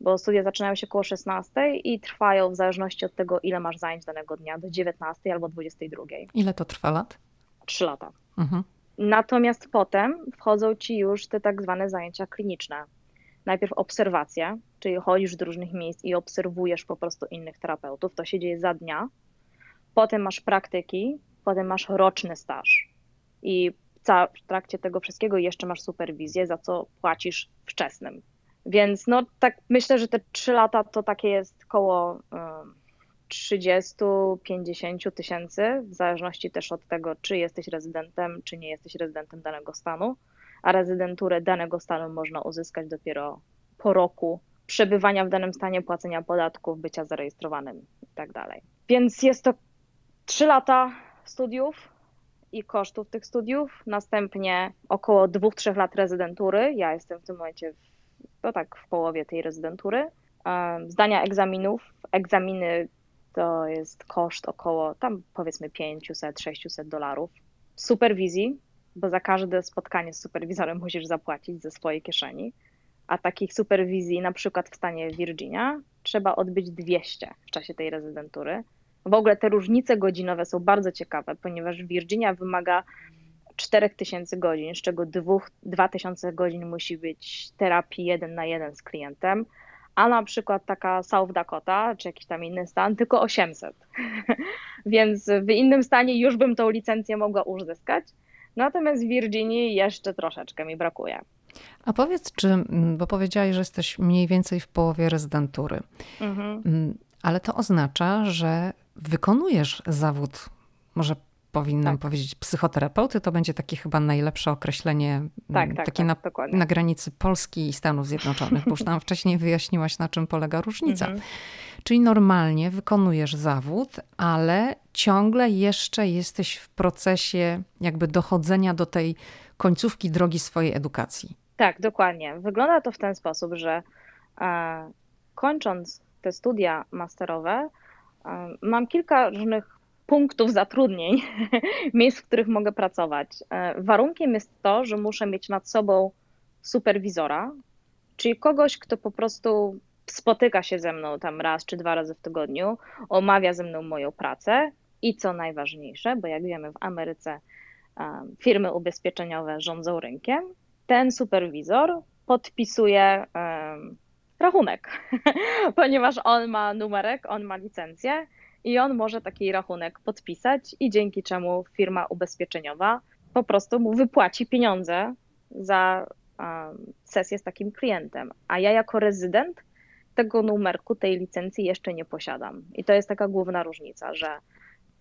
bo studia zaczynają się około 16 i trwają w zależności od tego, ile masz zajęć danego dnia, do 19 albo 22. Ile to trwa lat? 3 lata. Mhm. Natomiast potem wchodzą ci już te tak zwane zajęcia kliniczne. Najpierw obserwacja, czyli chodzisz do różnych miejsc i obserwujesz po prostu innych terapeutów. To się dzieje za dnia, potem masz praktyki, potem masz roczny staż. I w trakcie tego wszystkiego jeszcze masz superwizję, za co płacisz wczesnym. Więc no tak myślę, że te trzy lata to takie jest koło 30-50 tysięcy, w zależności też od tego, czy jesteś rezydentem, czy nie jesteś rezydentem danego stanu, a rezydenturę danego stanu można uzyskać dopiero po roku przebywania w danym stanie, płacenia podatków, bycia zarejestrowanym i tak. Więc jest to 3 lata studiów i kosztów tych studiów, następnie około 2-3 lat rezydentury. Ja jestem w tym momencie, w, no tak, w połowie tej rezydentury. Zdania egzaminów. Egzaminy to jest koszt około tam powiedzmy 500-600 dolarów. Superwizji, bo za każde spotkanie z superwizorem musisz zapłacić ze swojej kieszeni. A takich superwizji, na przykład w stanie Virginia, trzeba odbyć 200 w czasie tej rezydentury. W ogóle te różnice godzinowe są bardzo ciekawe, ponieważ Virginia wymaga 4000 godzin, z czego 2000 godzin musi być terapii jeden na jeden z klientem, a na przykład taka South Dakota, czy jakiś tam inny stan, tylko 800. Więc w innym stanie już bym tą licencję mogła uzyskać, natomiast w Virginii jeszcze troszeczkę mi brakuje. A powiedz, czy, bo powiedziałaś, że jesteś mniej więcej w połowie rezydentury, mhm. Ale to oznacza, że wykonujesz zawód, może powinnam tak. powiedzieć psychoterapeuty, to będzie takie chyba najlepsze określenie, mm, tak, tak, takie tak, na, na, granicy Polski i Stanów Zjednoczonych, bo już nam wcześniej wyjaśniłaś, na czym polega różnica. Mhm. Czyli normalnie wykonujesz zawód, ale ciągle jeszcze jesteś w procesie jakby dochodzenia do tej końcówki drogi swojej edukacji. Tak, dokładnie. Wygląda to w ten sposób, że e, kończąc te studia masterowe, Mam kilka różnych punktów zatrudnień, miejsc, w których mogę pracować. E, warunkiem jest to, że muszę mieć nad sobą superwizora, czyli kogoś, kto po prostu spotyka się ze mną tam raz czy dwa razy w tygodniu, omawia ze mną moją pracę i co najważniejsze, bo jak wiemy w Ameryce firmy ubezpieczeniowe rządzą rynkiem, ten superwizor podpisuje rachunek, ponieważ on ma numerek, on ma licencję i on może taki rachunek podpisać i dzięki czemu firma ubezpieczeniowa po prostu mu wypłaci pieniądze za sesję z takim klientem. A ja jako rezydent tego numerku, tej licencji jeszcze nie posiadam. I to jest taka główna różnica, że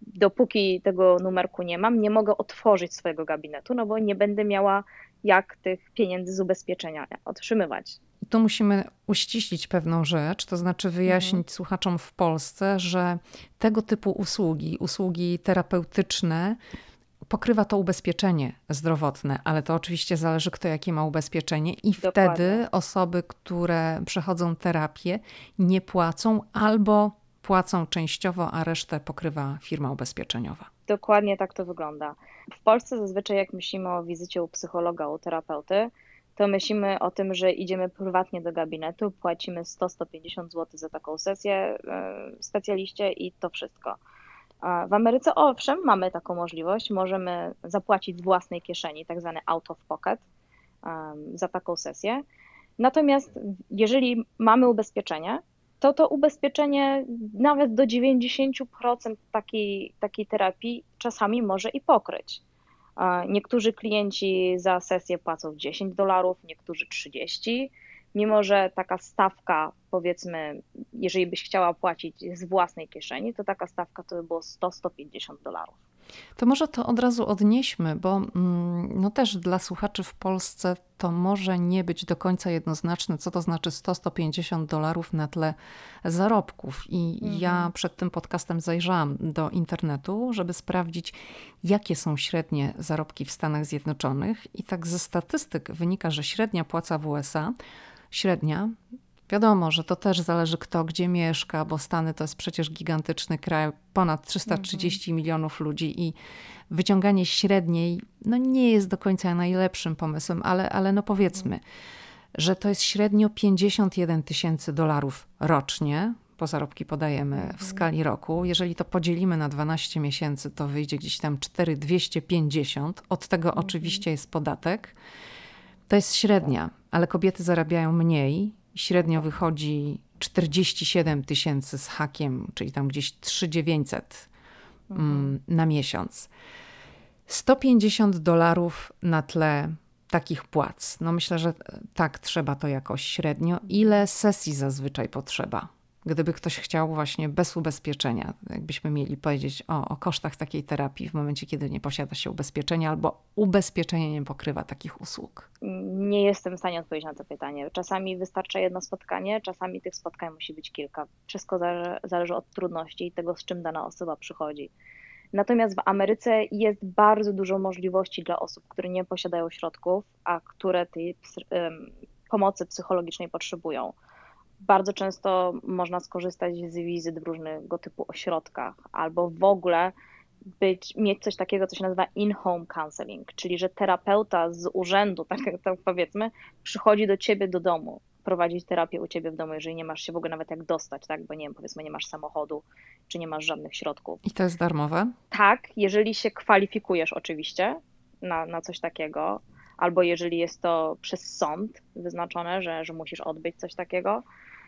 dopóki tego numerku nie mam, nie mogę otworzyć swojego gabinetu, no bo nie będę miała jak tych pieniędzy z ubezpieczenia otrzymywać. I tu musimy uściślić pewną rzecz, to znaczy wyjaśnić mhm. słuchaczom w Polsce, że tego typu usługi, usługi terapeutyczne, pokrywa to ubezpieczenie zdrowotne, ale to oczywiście zależy, kto jakie ma ubezpieczenie, i Dokładnie. wtedy osoby, które przechodzą terapię, nie płacą albo płacą częściowo, a resztę pokrywa firma ubezpieczeniowa. Dokładnie tak to wygląda. W Polsce zazwyczaj, jak myślimy o wizycie u psychologa, u terapeuty, to myślimy o tym, że idziemy prywatnie do gabinetu, płacimy 100-150 zł za taką sesję e, specjaliście i to wszystko. W Ameryce owszem, mamy taką możliwość, możemy zapłacić z własnej kieszeni, tak zwany out of pocket za taką sesję. Natomiast jeżeli mamy ubezpieczenie, to to ubezpieczenie nawet do 90% takiej, takiej terapii czasami może i pokryć. Niektórzy klienci za sesję płacą 10 dolarów, niektórzy 30, mimo że taka stawka, powiedzmy, jeżeli byś chciała płacić z własnej kieszeni, to taka stawka to by było 100-150 dolarów. To może to od razu odnieśmy, bo mm, no też dla słuchaczy w Polsce to może nie być do końca jednoznaczne, co to znaczy 100-150 dolarów na tle zarobków. I mhm. ja przed tym podcastem zajrzałam do internetu, żeby sprawdzić, jakie są średnie zarobki w Stanach Zjednoczonych. I tak ze statystyk wynika, że średnia płaca w USA średnia. Wiadomo, że to też zależy kto gdzie mieszka, bo Stany to jest przecież gigantyczny kraj, ponad 330 mhm. milionów ludzi i wyciąganie średniej no nie jest do końca najlepszym pomysłem, ale, ale no powiedzmy, że to jest średnio 51 tysięcy dolarów rocznie, bo zarobki podajemy w mhm. skali roku. Jeżeli to podzielimy na 12 miesięcy, to wyjdzie gdzieś tam 4250. Od tego mhm. oczywiście jest podatek. To jest średnia, ale kobiety zarabiają mniej. Średnio wychodzi 47 tysięcy z hakiem, czyli tam gdzieś 3900 mhm. Mm, na miesiąc. 150 dolarów na tle takich płac. No myślę, że tak trzeba to jakoś średnio. Ile sesji zazwyczaj potrzeba? Gdyby ktoś chciał właśnie bez ubezpieczenia, jakbyśmy mieli powiedzieć o, o, kosztach takiej terapii w momencie, kiedy nie posiada się ubezpieczenia albo ubezpieczenie nie pokrywa takich usług? Nie jestem w stanie odpowiedzieć na to pytanie. Czasami wystarcza jedno spotkanie, czasami tych spotkań musi być kilka. Wszystko zależy, zależy od trudności i tego, z czym dana osoba przychodzi. Natomiast w Ameryce jest bardzo dużo możliwości dla osób, które nie posiadają środków, a które tej pomocy psychologicznej potrzebują bardzo często można skorzystać z wizyt w różnego typu ośrodkach albo w ogóle być, mieć coś takiego, co się nazywa in-home counseling, czyli że terapeuta z urzędu, tak, tak powiedzmy, przychodzi do ciebie do domu, prowadzić terapię u ciebie w domu, jeżeli nie masz się w ogóle nawet jak dostać, tak, bo nie wiem, powiedzmy nie masz samochodu, czy nie masz żadnych środków. I to jest darmowe? Tak, jeżeli się kwalifikujesz oczywiście na, na coś takiego, albo jeżeli jest to przez sąd wyznaczone, że, że musisz odbyć coś takiego,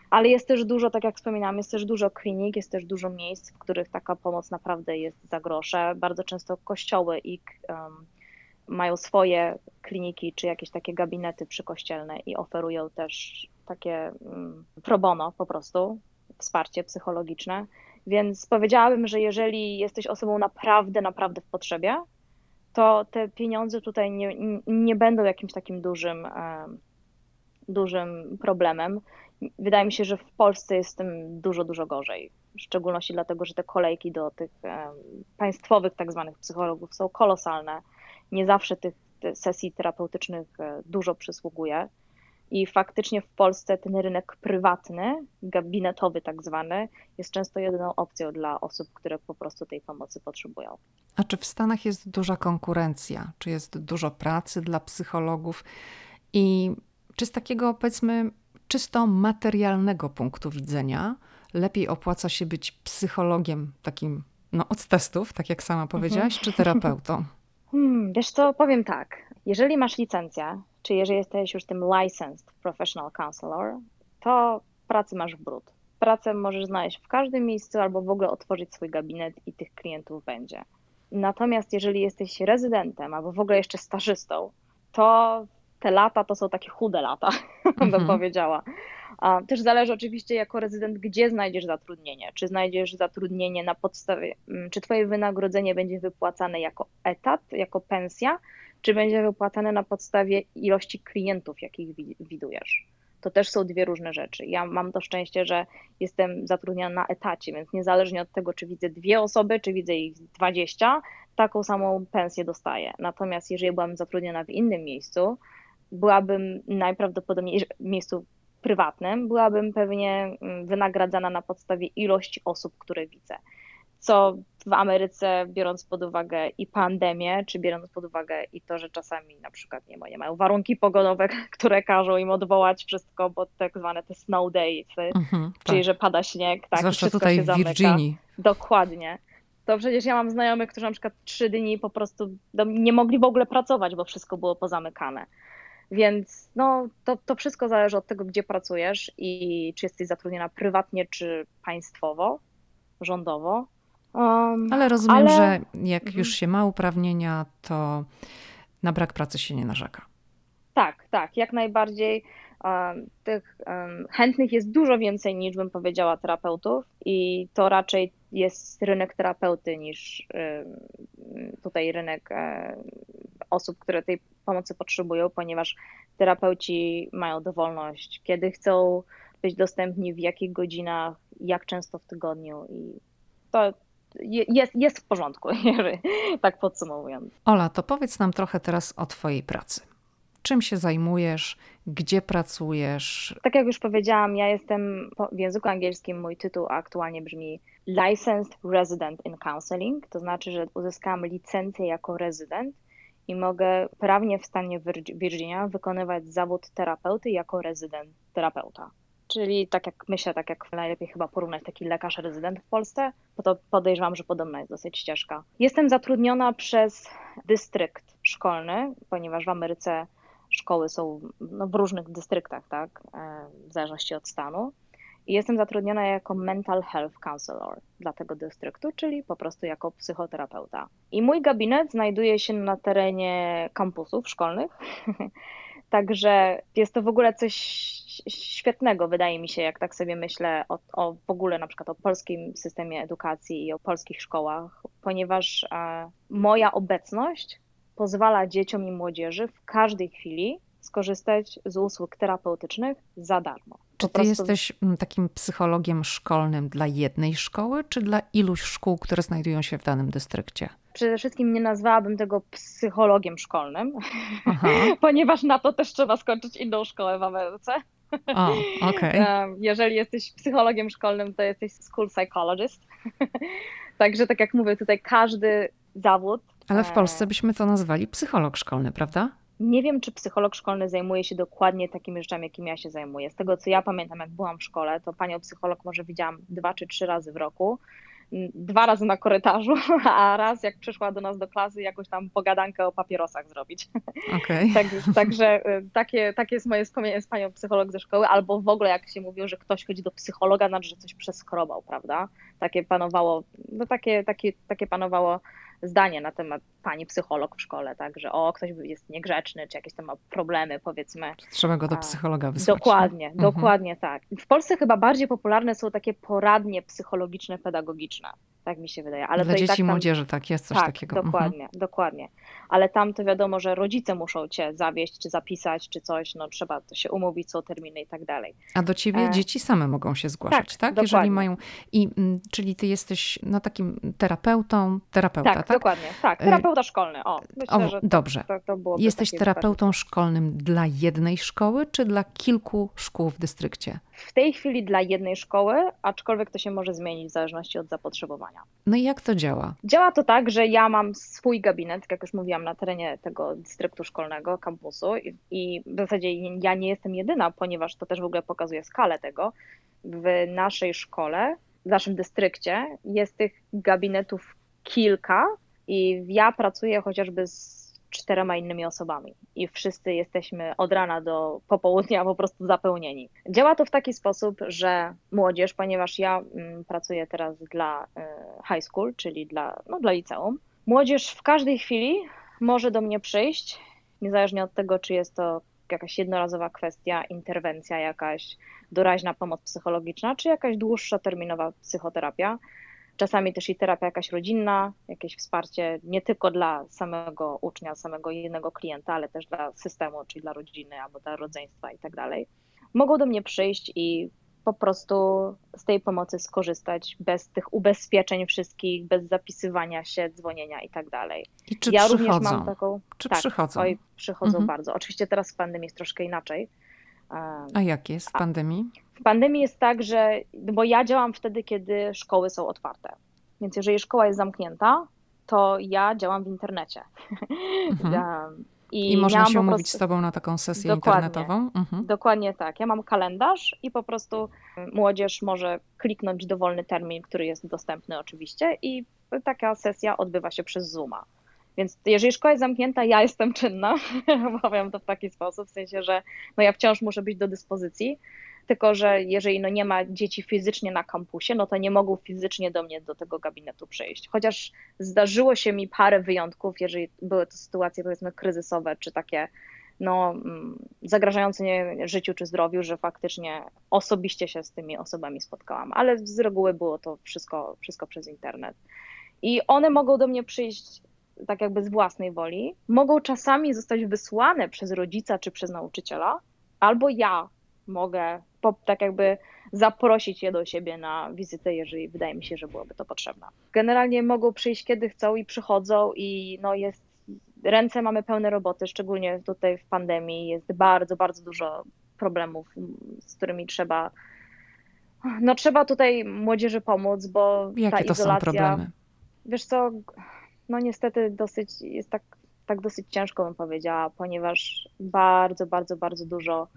ale jest też dużo, tak jak wspominałam, jest też dużo klinik, jest też dużo miejsc, w których taka pomoc naprawdę jest za grosze. Bardzo często kościoły i um, mają swoje kliniki czy jakieś takie gabinety przykościelne i oferują też takie um, pro bono po prostu, wsparcie psychologiczne. Więc powiedziałabym, że jeżeli jesteś osobą naprawdę, naprawdę w potrzebie, to te pieniądze tutaj nie, nie będą jakimś takim dużym, dużym problemem. Wydaje mi się, że w Polsce jest z tym dużo, dużo gorzej. W szczególności dlatego, że te kolejki do tych państwowych tak zwanych psychologów są kolosalne. Nie zawsze tych sesji terapeutycznych e, dużo przysługuje. I faktycznie w Polsce ten rynek prywatny, gabinetowy tak zwany, jest często jedyną opcją dla osób, które po prostu tej pomocy potrzebują. A czy w Stanach jest duża konkurencja? Czy jest dużo pracy dla psychologów? I czy z takiego, powiedzmy, czysto materialnego punktu widzenia lepiej opłaca się być psychologiem takim no, od testów, tak jak sama powiedziałaś, mhm. czy terapeutą? Hmm, wiesz co, powiem tak. Jeżeli masz licencję, czy jeżeli jesteś już tym licensed professional counselor, to pracy masz w brud. Pracę możesz znaleźć w każdym miejscu albo w ogóle otworzyć swój gabinet i tych klientów będzie. Natomiast jeżeli jesteś rezydentem albo w ogóle jeszcze stażystą, to te lata to są takie chude lata, bym mhm. powiedziała. Też zależy oczywiście jako rezydent, gdzie znajdziesz zatrudnienie. Czy znajdziesz zatrudnienie na podstawie, mm, czy twoje wynagrodzenie będzie wypłacane jako etat, jako pensja, czy będzie wypłacane na podstawie ilości klientów, jakich widujesz. to też są dwie różne rzeczy. Ja mam to szczęście, że jestem zatrudniona na etacie, więc niezależnie od tego, czy widzę dwie osoby, czy widzę ich 20, taką samą pensję dostaję. Natomiast jeżeli byłabym zatrudniona w innym miejscu, byłabym najprawdopodobniej w miejscu prywatnym, byłabym pewnie mm, wynagradzana na podstawie ilości osób, które widzę co w Ameryce, biorąc pod uwagę i pandemię, czy biorąc pod uwagę i to, że czasami na przykład nie, nie mają warunki pogodowe, które każą im odwołać wszystko, bo tak zwane te snow days, mhm, czyli tak. że pada śnieg, tak, Zwłaszcza tutaj w Virginii. Dokładnie. To przecież ja mam znajomych, którzy na przykład trzy dni po prostu nie mogli w ogóle pracować, bo wszystko było pozamykane. Więc no, to, to wszystko zależy od tego, gdzie pracujesz i czy jesteś zatrudniona prywatnie, czy państwowo, rządowo. Um, ale rozumiem, ale... że jak mhm. już się ma uprawnienia, to na brak pracy się nie narzeka. Tak, tak, jak najbardziej. Um, tych um, chętnych jest dużo więcej niż bym powiedziała terapeutów i to raczej jest rynek terapeuty niż tutaj rynek e, osób, które tej pomocy potrzebują, ponieważ terapeuci mają dowolność, kiedy chcą być dostępni, w jakich godzinach, jak często w tygodniu i to, jest, jest w porządku, tak podsumowując. Ola, to powiedz nam trochę teraz o Twojej pracy. Czym się zajmujesz? Gdzie pracujesz? Tak jak już powiedziałam, ja jestem w języku angielskim, mój tytuł aktualnie brzmi Licensed Resident in Counseling, to znaczy, że uzyskałam licencję jako rezydent i mogę prawnie w stanie Virginia wykonywać zawód terapeuty jako rezydent terapeuta. Czyli tak jak myślę, tak jak najlepiej chyba porównać taki lekarz rezydent w Polsce, bo to podejrzewam, że podobna jest dosyć ścieżka. Jestem zatrudniona przez dystrykt szkolny, ponieważ w Ameryce szkoły są no, w różnych dystryktach, tak, e, w zależności od stanu. I jestem zatrudniona jako mental health counselor dla tego dystryktu, czyli po prostu jako psychoterapeuta. I mój gabinet znajduje się na terenie kampusów szkolnych. Także jest to w ogóle coś świetnego, wydaje mi się, jak tak sobie myślę o, o w ogóle na przykład o polskim systemie edukacji i o polskich szkołach, ponieważ e, moja obecność pozwala dzieciom i młodzieży w każdej chwili skorzystać z usług terapeutycznych za darmo. Czy ty prostu... jesteś mm, takim psychologiem szkolnym dla jednej szkoły, czy dla iluś szkół, które znajdują się w danym dystrykcie? Przede wszystkim nie nazwałabym tego psychologiem szkolnym, ponieważ na to też trzeba skończyć inną szkołę w Ameryce. O, okay. Jeżeli jesteś psychologiem szkolnym, to jesteś school psychologist. Także tak jak mówię, tutaj każdy zawód. Ale w Polsce byśmy to nazwali psycholog szkolny, prawda? Nie wiem, czy psycholog szkolny zajmuje się dokładnie takimi rzeczami, jakimi ja się zajmuję. Z tego, co ja pamiętam, jak byłam w szkole, to panią psycholog może widziałam dwa czy trzy razy w roku dwa razy na korytarzu, a raz jak przyszła do nas do klasy jakąś tam pogadankę o papierosach zrobić. Okay. tak, także y, takie, takie jest moje wspomnienie z panią psycholog ze szkoły, albo w ogóle jak się mówiło, że ktoś chodzi do psychologa, znaczy, że coś przeskrobał, prawda? Takie panowało, no takie, takie, takie panowało zdanie na temat pani psycholog w szkole, tak, że o, ktoś jest niegrzeczny, czy jakieś tam ma problemy, powiedzmy. Trzeba go do psychologa wysłać. Dokładnie, mhm. dokładnie tak. W Polsce chyba bardziej popularne są takie poradnie psychologiczne, pedagogiczne, tak mi się wydaje. Ale Dla dzieci tak i młodzieży, tak, jest coś tak, takiego. dokładnie, mhm. dokładnie. Ale tam to wiadomo, że rodzice muszą cię zawieść, czy zapisać, czy coś, no trzeba to się umówić, są terminy i tak dalej. A do ciebie e... dzieci same mogą się zgłaszać, tak? tak? Jeżeli mają, i, mm, czyli ty jesteś no, takim terapeutą, terapeuta, tak? Tak? dokładnie, tak, terapeuta szkolny, o. Myślę, o, że dobrze. To, to Jesteś terapeutą szkolnym dla jednej szkoły, czy dla kilku szkół w dystrykcie? W tej chwili dla jednej szkoły, aczkolwiek to się może zmienić w zależności od zapotrzebowania. No i jak to działa? Działa to tak, że ja mam swój gabinet, jak już mówiłam, na terenie tego dystryktu szkolnego, kampusu i, i w zasadzie ja nie jestem jedyna, ponieważ to też w ogóle pokazuje skalę tego. W naszej szkole, w naszym dystrykcie jest tych gabinetów kilka, i ja pracuję chociażby z czterema innymi osobami i wszyscy jesteśmy od rana do popołudnia po prostu zapełnieni. Działa to w taki sposób, że młodzież, ponieważ ja mm, pracuję teraz dla y, high school, czyli dla, no, dla liceum, młodzież w każdej chwili może do mnie przyjść, niezależnie od tego, czy jest to jakaś jednorazowa kwestia, interwencja jakaś, doraźna pomoc psychologiczna, czy jakaś dłuższa terminowa psychoterapia czasami też i terapia jakaś rodzinna, jakieś wsparcie nie tylko dla samego ucznia, samego jednego klienta, ale też dla systemu, czyli dla rodziny albo dla rodzeństwa i tak dalej. mogą do mnie przyjść i po prostu z tej pomocy skorzystać bez tych ubezpieczeń wszystkich, bez zapisywania się, dzwonienia i tak dalej. I czy ja przychodzą? również mam taką. Czy tak, przychodzą? Oj, przychodzą mhm. bardzo. Oczywiście teraz w pandemii jest troszkę inaczej. A jak jest w pandemii? W pandemii jest tak, że bo ja działam wtedy, kiedy szkoły są otwarte. Więc jeżeli szkoła jest zamknięta, to ja działam w internecie. Mhm. I, I można się umówić prostu... z Tobą na taką sesję dokładnie, internetową? Mhm. Dokładnie tak. Ja mam kalendarz i po prostu młodzież może kliknąć dowolny termin, który jest dostępny oczywiście i taka sesja odbywa się przez Zooma. Więc jeżeli szkoła jest zamknięta, ja jestem czynna, powiem to w taki sposób, w sensie, że no ja wciąż muszę być do dyspozycji, tylko że jeżeli no nie ma dzieci fizycznie na kampusie, no to nie mogą fizycznie do mnie do tego gabinetu przyjść. Chociaż zdarzyło się mi parę wyjątków, jeżeli były to sytuacje powiedzmy kryzysowe, czy takie no, mm, zagrażające nie życiu czy zdrowiu, że faktycznie osobiście się z tymi osobami spotkałam, ale z reguły było to wszystko, wszystko przez internet. I one mogą do mnie przyjść tak jakby z własnej woli, mogą czasami zostać wysłane przez rodzica czy przez nauczyciela, albo ja mogę po, tak jakby zaprosić je do siebie na wizytę, jeżeli wydaje mi się, że byłoby to potrzebne. Generalnie mogą przyjść kiedy chcą i przychodzą i no jest, ręce mamy pełne roboty, szczególnie tutaj w pandemii jest bardzo, bardzo dużo problemów, z którymi trzeba no trzeba tutaj młodzieży pomóc, bo Jakie ta to izolacja, są problemy? Wiesz co, no niestety dosyć, jest tak, tak dosyć ciężko bym powiedziała, ponieważ bardzo, bardzo, bardzo dużo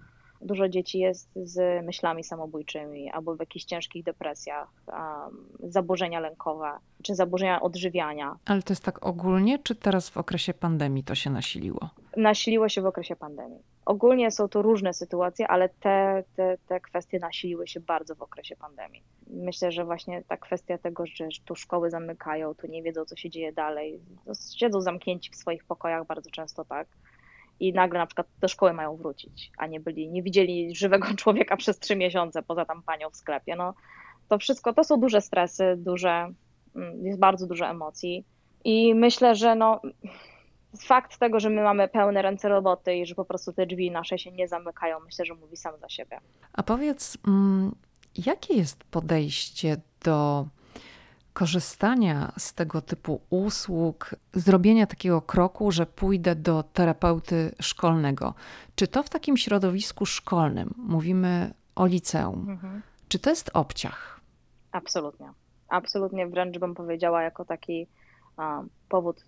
Dużo dzieci jest z myślami samobójczymi albo w jakichś ciężkich depresjach, um, zaburzenia lękowe czy zaburzenia odżywiania. Ale to jest tak ogólnie, czy teraz w okresie pandemii to się nasiliło? Nasiliło się w okresie pandemii. Ogólnie są to różne sytuacje, ale te, te, te kwestie nasiliły się bardzo w okresie pandemii. Myślę, że właśnie ta kwestia tego, że tu szkoły zamykają, tu nie wiedzą, co się dzieje dalej, no, siedzą zamknięci w swoich pokojach bardzo często tak i nagle na przykład do szkoły mają wrócić, a nie byli, nie widzieli żywego człowieka przez trzy miesiące poza tam panią w sklepie. No, to wszystko to są duże stresy, duże, mm, jest bardzo dużo emocji i myślę, że no, fakt tego, że my mamy pełne ręce roboty i że po prostu te drzwi nasze się nie zamykają, myślę, że mówi sam za siebie. A powiedz, mm, jakie jest podejście do korzystania z tego typu usług, zrobienia takiego kroku, że pójdę do terapeuty szkolnego. Czy to w takim środowisku szkolnym, mówimy o liceum, mhm. czy to jest obciach? Absolutnie. Absolutnie wręcz bym powiedziała jako taki powód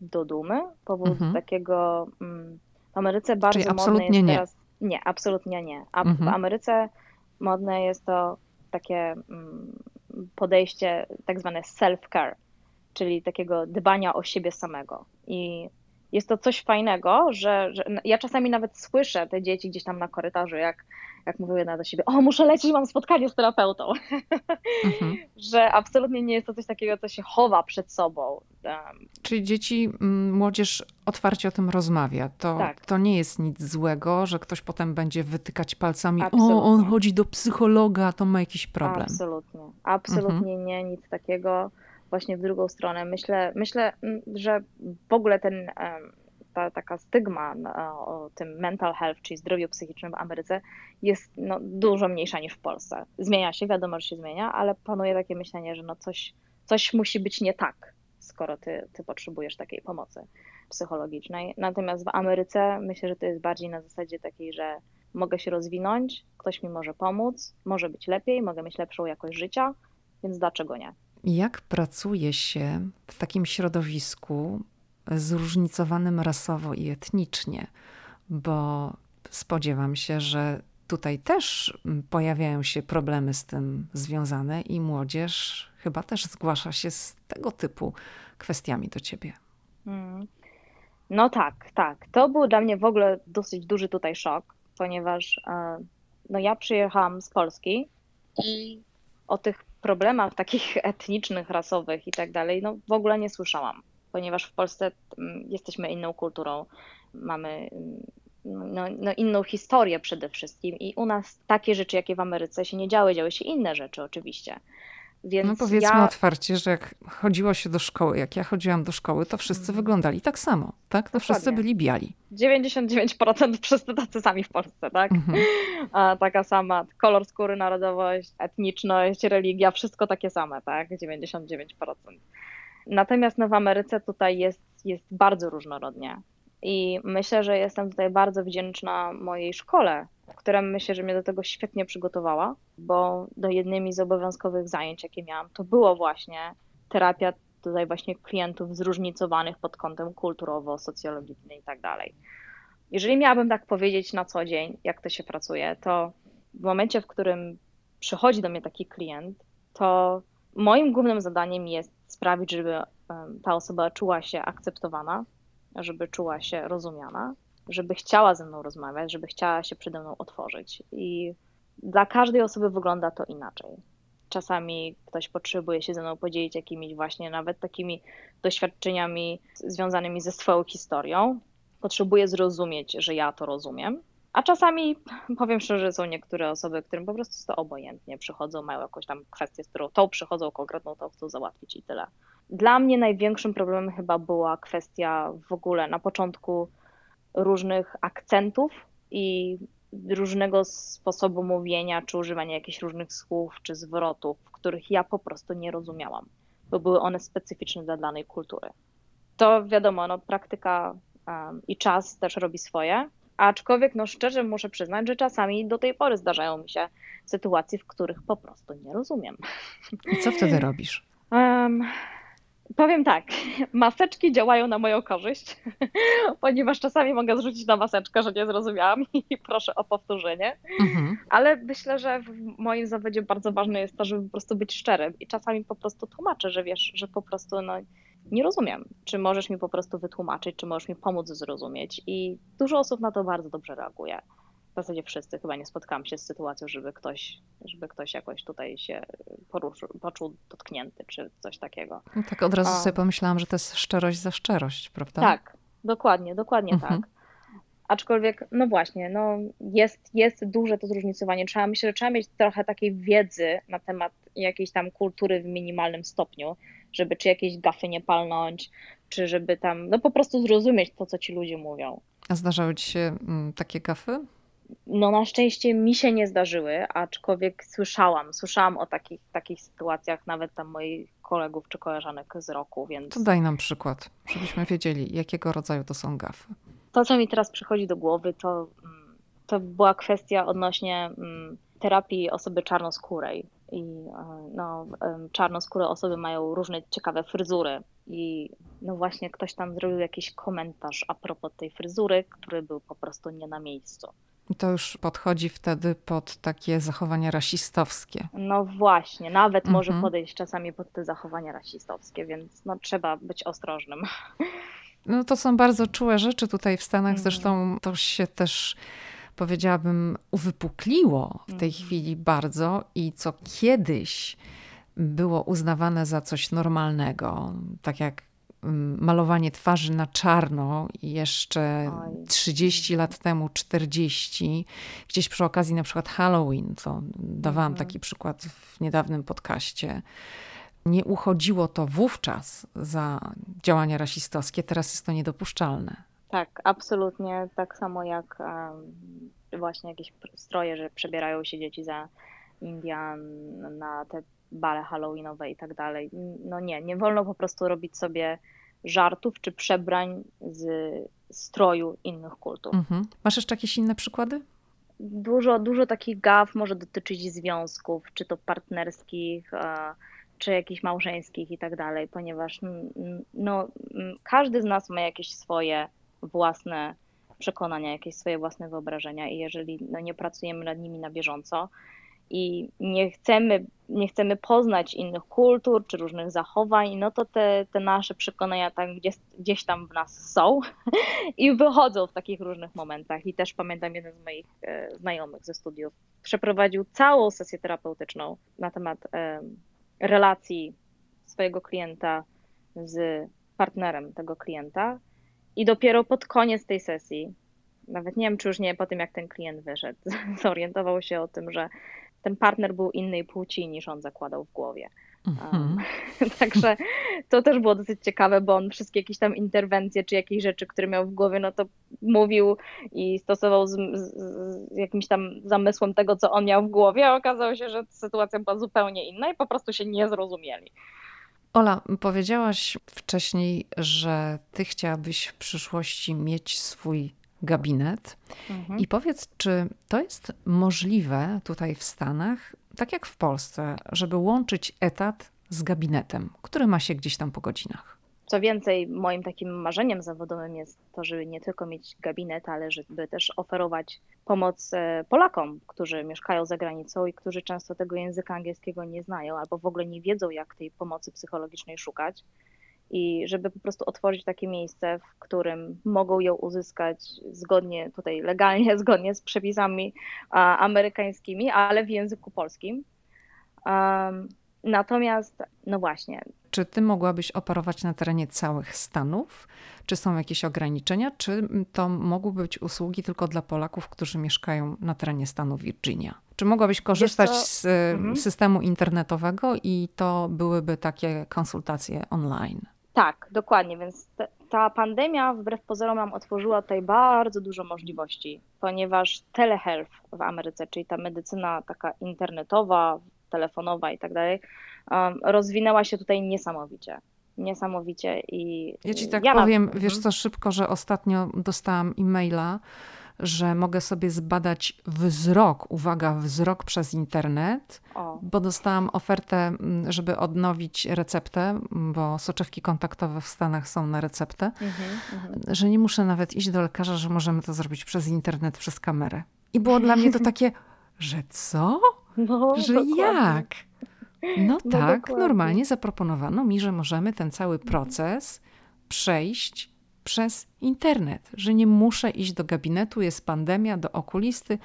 do dumy, powód mhm. takiego. Mm, w Ameryce bardzo Czyli absolutnie nie. Teraz, nie, absolutnie nie. A mhm. w Ameryce modne jest to takie mm, podejście tak zwane self-care, czyli takiego dbania o siebie samego. I jest to coś fajnego, że, że, ja czasami nawet słyszę te dzieci gdzieś tam na korytarzu, jak, jak mówią jedna do siebie, o muszę lecieć, mam spotkanie z terapeutą. Mhm. że absolutnie nie jest to coś takiego, co się chowa przed sobą. Czyli dzieci, młodzież otwarcie o tym rozmawia. To, tak. to nie jest nic złego, że ktoś potem będzie wytykać palcami, absolutnie. o on chodzi do psychologa, to ma jakiś problem. Absolutnie, absolutnie mhm. nie, nic takiego właśnie w drugą stronę. Myślę, myślę że w ogóle ten, ta taka stygma o tym mental health, czyli zdrowiu psychicznym w Ameryce jest no, dużo mniejsza niż w Polsce. Zmienia się, wiadomo, że się zmienia, ale panuje takie myślenie, że no coś, coś musi być nie tak, skoro ty, ty potrzebujesz takiej pomocy psychologicznej. Natomiast w Ameryce myślę, że to jest bardziej na zasadzie takiej, że mogę się rozwinąć, ktoś mi może pomóc, może być lepiej, mogę mieć lepszą jakość życia, więc dlaczego nie? Jak pracuje się w takim środowisku zróżnicowanym rasowo i etnicznie? Bo spodziewam się, że tutaj też pojawiają się problemy z tym związane i młodzież chyba też zgłasza się z tego typu kwestiami do ciebie. Hmm. No tak, tak. To był dla mnie w ogóle dosyć duży tutaj szok, ponieważ e, no ja przyjechałam z Polski i o tych problemach takich etnicznych, rasowych i tak dalej, no w ogóle nie słyszałam, ponieważ w Polsce mm, jesteśmy inną kulturą, mamy mm, no, no, inną historię przede wszystkim i u nas takie rzeczy, jakie w Ameryce się nie działy, działy się inne rzeczy oczywiście. Więc no powiedzmy ja... otwarcie, że jak chodziło się do szkoły, jak ja chodziłam do szkoły, to wszyscy mhm. wyglądali tak samo, tak? To Dokładnie. wszyscy byli biali. 99% wszyscy tacy sami w Polsce, tak? Mhm. A, taka sama, kolor skóry, narodowość, etniczność, religia, wszystko takie same, tak? 99%. Natomiast no w Ameryce tutaj jest, jest bardzo różnorodnie. I myślę, że jestem tutaj bardzo wdzięczna mojej szkole, która myślę, że mnie do tego świetnie przygotowała, bo do jednymi z obowiązkowych zajęć, jakie miałam, to było właśnie terapia tutaj właśnie klientów zróżnicowanych pod kątem kulturowo-socjologicznym i tak dalej. Jeżeli miałabym tak powiedzieć na co dzień, jak to się pracuje, to w momencie, w którym przychodzi do mnie taki klient, to moim głównym zadaniem jest sprawić, żeby ta osoba czuła się akceptowana, żeby czuła się rozumiana, żeby chciała ze mną rozmawiać, żeby chciała się przede mną otworzyć. I dla każdej osoby wygląda to inaczej. Czasami ktoś potrzebuje się ze mną podzielić jakimiś właśnie nawet takimi doświadczeniami związanymi ze swoją historią. Potrzebuje zrozumieć, że ja to rozumiem. A czasami, powiem szczerze, są niektóre osoby, którym po prostu jest to obojętnie. Przychodzą, mają jakąś tam kwestię, z którą tą przychodzą konkretną, to chcą załatwić i tyle. Dla mnie największym problemem chyba była kwestia w ogóle na początku różnych akcentów i różnego sposobu mówienia, czy używania jakichś różnych słów, czy zwrotów, których ja po prostu nie rozumiałam, bo były one specyficzne dla danej kultury. To wiadomo, no, praktyka um, i czas też robi swoje, aczkolwiek no szczerze muszę przyznać, że czasami do tej pory zdarzają mi się sytuacje, w których po prostu nie rozumiem. I co wtedy robisz? Um, Powiem tak, maseczki działają na moją korzyść, ponieważ czasami mogę zrzucić na maseczkę, że nie zrozumiałam i proszę o powtórzenie. Mhm. Ale myślę, że w moim zawodzie bardzo ważne jest to, żeby po prostu być szczerym i czasami po prostu tłumaczę, że wiesz, że po prostu no, nie rozumiem. Czy możesz mi po prostu wytłumaczyć, czy możesz mi pomóc zrozumieć? I dużo osób na to bardzo dobrze reaguje w zasadzie wszyscy chyba nie spotkałam się z sytuacją, żeby ktoś, żeby ktoś jakoś tutaj się poruszył, poczuł dotknięty czy coś takiego. No tak od razu sobie pomyślałam, że to jest szczerość za szczerość, prawda? Tak, dokładnie, dokładnie mhm. tak. Aczkolwiek, no właśnie, no jest, jest duże to zróżnicowanie. Trzeba, myślę, że trzeba mieć trochę takiej wiedzy na temat jakiejś tam kultury w minimalnym stopniu, żeby czy jakieś gafy nie palnąć, czy żeby tam, no po prostu zrozumieć to, co ci ludzie mówią. A zdarzały ci się mm, takie gafy? No na szczęście mi się nie zdarzyły, aczkolwiek słyszałam, słyszałam o takich, takich sytuacjach nawet tam moich kolegów czy koleżanek z roku, więc... To daj nam przykład, żebyśmy wiedzieli, jakiego rodzaju to są gafy. To, co mi teraz przychodzi do głowy, to, mm, to była kwestia odnośnie mm, terapii osoby czarnoskórej. I e, no, czarnoskóre osoby mają różne ciekawe fryzury. I no właśnie ktoś tam zrobił jakiś komentarz a propos tej fryzury, który był po prostu nie na miejscu. To już podchodzi wtedy pod takie zachowania rasistowskie. No właśnie, nawet może mhm. podejść czasami pod te zachowania rasistowskie, więc no, trzeba być ostrożnym. No to są bardzo czułe rzeczy tutaj w Stanach, mhm. zresztą to się też powiedziałabym uwypukliło w tej mhm. chwili bardzo i co kiedyś było uznawane za coś normalnego, tak jak malowanie twarzy na czarno jeszcze Oj. 30 lat temu, 40, gdzieś przy okazji na przykład Halloween, co dawałam mhm. taki przykład w niedawnym podcaście. Nie uchodziło to wówczas za działania rasistowskie, teraz jest to niedopuszczalne. Tak, absolutnie. Tak samo jak właśnie jakieś stroje, że przebierają się dzieci za Indian na te bale halloweenowe i tak dalej. No nie, nie wolno po prostu robić sobie żartów czy przebrań z stroju innych kultur. Mhm. Masz jeszcze jakieś inne przykłady? Dużo, dużo takich gaw może dotyczyć związków, czy to partnerskich, czy jakichś małżeńskich i tak dalej, ponieważ no, każdy z nas ma jakieś swoje własne przekonania, jakieś swoje własne wyobrażenia i jeżeli no, nie pracujemy nad nimi na bieżąco, i nie chcemy, nie chcemy poznać innych kultur czy różnych zachowań, no to te, te nasze przekonania tam gdzieś, gdzieś tam w nas są i wychodzą w takich różnych momentach. I też pamiętam jeden z moich e, znajomych ze studiów przeprowadził całą sesję terapeutyczną na temat e, relacji swojego klienta z partnerem tego klienta i dopiero pod koniec tej sesji nawet nie wiem, czy już nie po tym, jak ten klient wyszedł, zorientował się o tym, że ten partner był innej płci niż on zakładał w głowie. Um, także to też było dosyć ciekawe, bo on wszystkie jakieś tam interwencje czy jakieś rzeczy, które miał w głowie, no to mówił i stosował z, z, z, jakimś tam zamysłem tego, co on miał w głowie, a okazało się, że sytuacja była zupełnie inna i po prostu się nie zrozumieli. Ola, powiedziałaś wcześniej, że ty chciałabyś w przyszłości mieć swój gabinet. Mhm. I powiedz, czy to jest możliwe tutaj w Stanach, tak jak w Polsce, żeby łączyć etat z gabinetem, który ma się gdzieś tam po godzinach? Co więcej, moim takim marzeniem zawodowym jest to, żeby nie tylko mieć gabinet, ale żeby też oferować pomoc e, Polakom, którzy mieszkają za granicą i którzy często tego języka angielskiego nie znają albo w ogóle nie wiedzą, jak tej pomocy psychologicznej szukać i żeby po prostu otworzyć takie miejsce, w którym mogą ją uzyskać zgodnie, tutaj legalnie, zgodnie z przepisami amerykańskimi, ale w języku polskim. Um, natomiast, no właśnie. Czy ty mogłabyś operować na terenie całych Stanów? Czy są jakieś ograniczenia? Czy to mogły być usługi tylko dla Polaków, którzy mieszkają na terenie stanu Virginia? Czy mogłabyś korzystać z mhm. systemu internetowego i to byłyby takie konsultacje online? Tak, dokładnie, więc te, ta pandemia wbrew pozorom nam otworzyła tutaj bardzo dużo możliwości, ponieważ telehealth w Ameryce, czyli ta medycyna taka internetowa, telefonowa i tak dalej, um, rozwinęła się tutaj niesamowicie. Niesamowicie i. Ja ci tak ja powiem, na... wiesz mhm. co, szybko, że ostatnio dostałam e-maila że mogę sobie zbadać wzrok, uwaga, wzrok przez internet, o. bo dostałam ofertę, żeby odnowić receptę, bo soczewki kontaktowe w Stanach są na receptę, mhm, mhm. że nie muszę nawet iść do lekarza, że możemy to zrobić przez internet, przez kamerę. I było dla mnie to takie, że co? No, że dokładnie. jak? No, no tak, dokładnie. normalnie zaproponowano mi, że możemy ten cały proces przejść przez internet, że nie muszę iść do gabinetu, jest pandemia, do okulisty,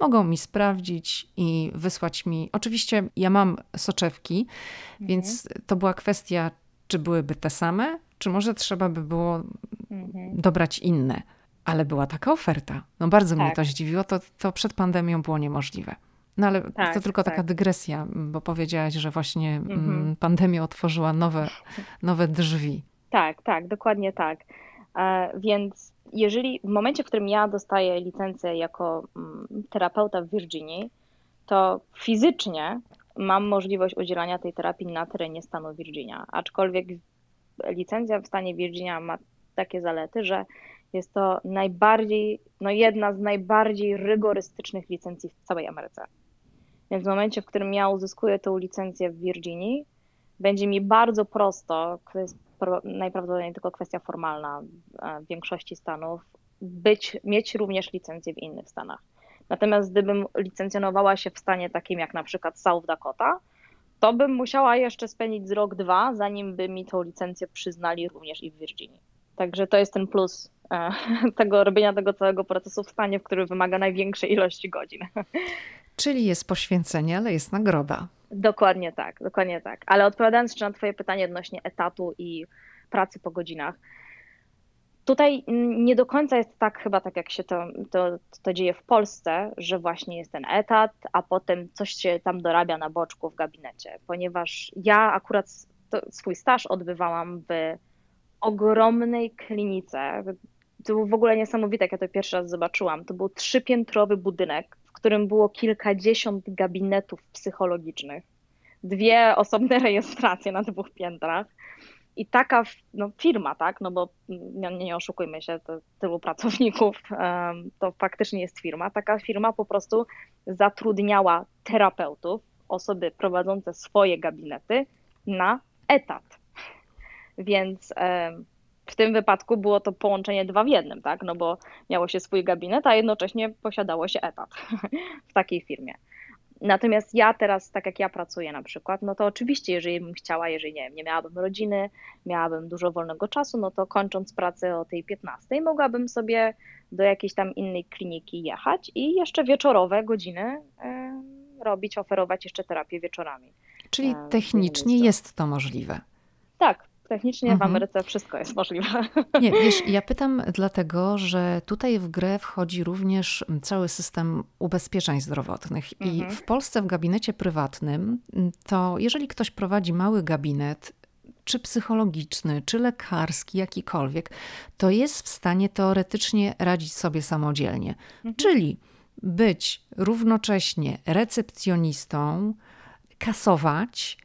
mogą mi sprawdzić i wysłać mi. Oczywiście ja mam soczewki, mhm. więc to była kwestia, czy byłyby te same, czy może trzeba by było mhm. dobrać inne. Ale była taka oferta. No bardzo tak. mnie to zdziwiło, to, to przed pandemią było niemożliwe. No ale tak, to tylko tak. taka dygresja, bo powiedziałaś, że właśnie mm, mhm. pandemia otworzyła nowe, nowe drzwi. Tak, tak, dokładnie tak. E, więc jeżeli w momencie, w którym ja dostaję licencję jako mm, terapeuta w Virginii, to fizycznie mam możliwość udzielania tej terapii na terenie stanu Virginia. Aczkolwiek licencja w stanie Virginia ma takie zalety, że jest to najbardziej, no jedna z najbardziej rygorystycznych licencji w całej Ameryce. Więc w momencie, w którym ja uzyskuję tę licencję w Virginii, będzie mi bardzo prosto, to jest najprawdopodobniej tylko kwestia formalna w większości stanów, być, mieć również licencję w innych stanach. Natomiast gdybym licencjonowała się w stanie takim jak na przykład South Dakota, to bym musiała jeszcze spędzić z rok, dwa, zanim by mi tą licencję przyznali również i w Virginii. Także to jest ten plus e, tego robienia tego całego procesu w stanie, w którym wymaga największej ilości godzin. Czyli jest poświęcenie, ale jest nagroda. Dokładnie tak, dokładnie tak. Ale odpowiadając jeszcze na Twoje pytanie odnośnie etatu i pracy po godzinach, tutaj nie do końca jest tak, chyba tak jak się to, to, to dzieje w Polsce, że właśnie jest ten etat, a potem coś się tam dorabia na boczku w gabinecie, ponieważ ja akurat swój staż odbywałam w ogromnej klinice. To było w ogóle niesamowite, jak ja to pierwszy raz zobaczyłam. To był trzypiętrowy budynek, którym było kilkadziesiąt gabinetów psychologicznych, dwie osobne rejestracje na dwóch piętrach. I taka no, firma, tak, no bo nie, nie oszukujmy się, to tylu pracowników, to faktycznie jest firma. Taka firma po prostu zatrudniała terapeutów, osoby prowadzące swoje gabinety na etat. Więc w tym wypadku było to połączenie dwa w jednym, tak? No bo miało się swój gabinet, a jednocześnie posiadało się etat w takiej firmie. Natomiast ja teraz, tak jak ja pracuję na przykład, no to oczywiście, jeżeli bym chciała, jeżeli nie wiem, nie miałabym rodziny, miałabym dużo wolnego czasu, no to kończąc pracę o tej 15, mogłabym sobie do jakiejś tam innej kliniki jechać i jeszcze wieczorowe godziny robić, oferować jeszcze terapię wieczorami. Czyli technicznie jest to możliwe. Tak, Technicznie mhm. w Ameryce wszystko jest możliwe. Nie, wiesz, ja pytam dlatego, że tutaj w grę wchodzi również cały system ubezpieczeń zdrowotnych. I mhm. w Polsce w gabinecie prywatnym, to jeżeli ktoś prowadzi mały gabinet, czy psychologiczny, czy lekarski, jakikolwiek, to jest w stanie teoretycznie radzić sobie samodzielnie. Mhm. Czyli być równocześnie recepcjonistą, kasować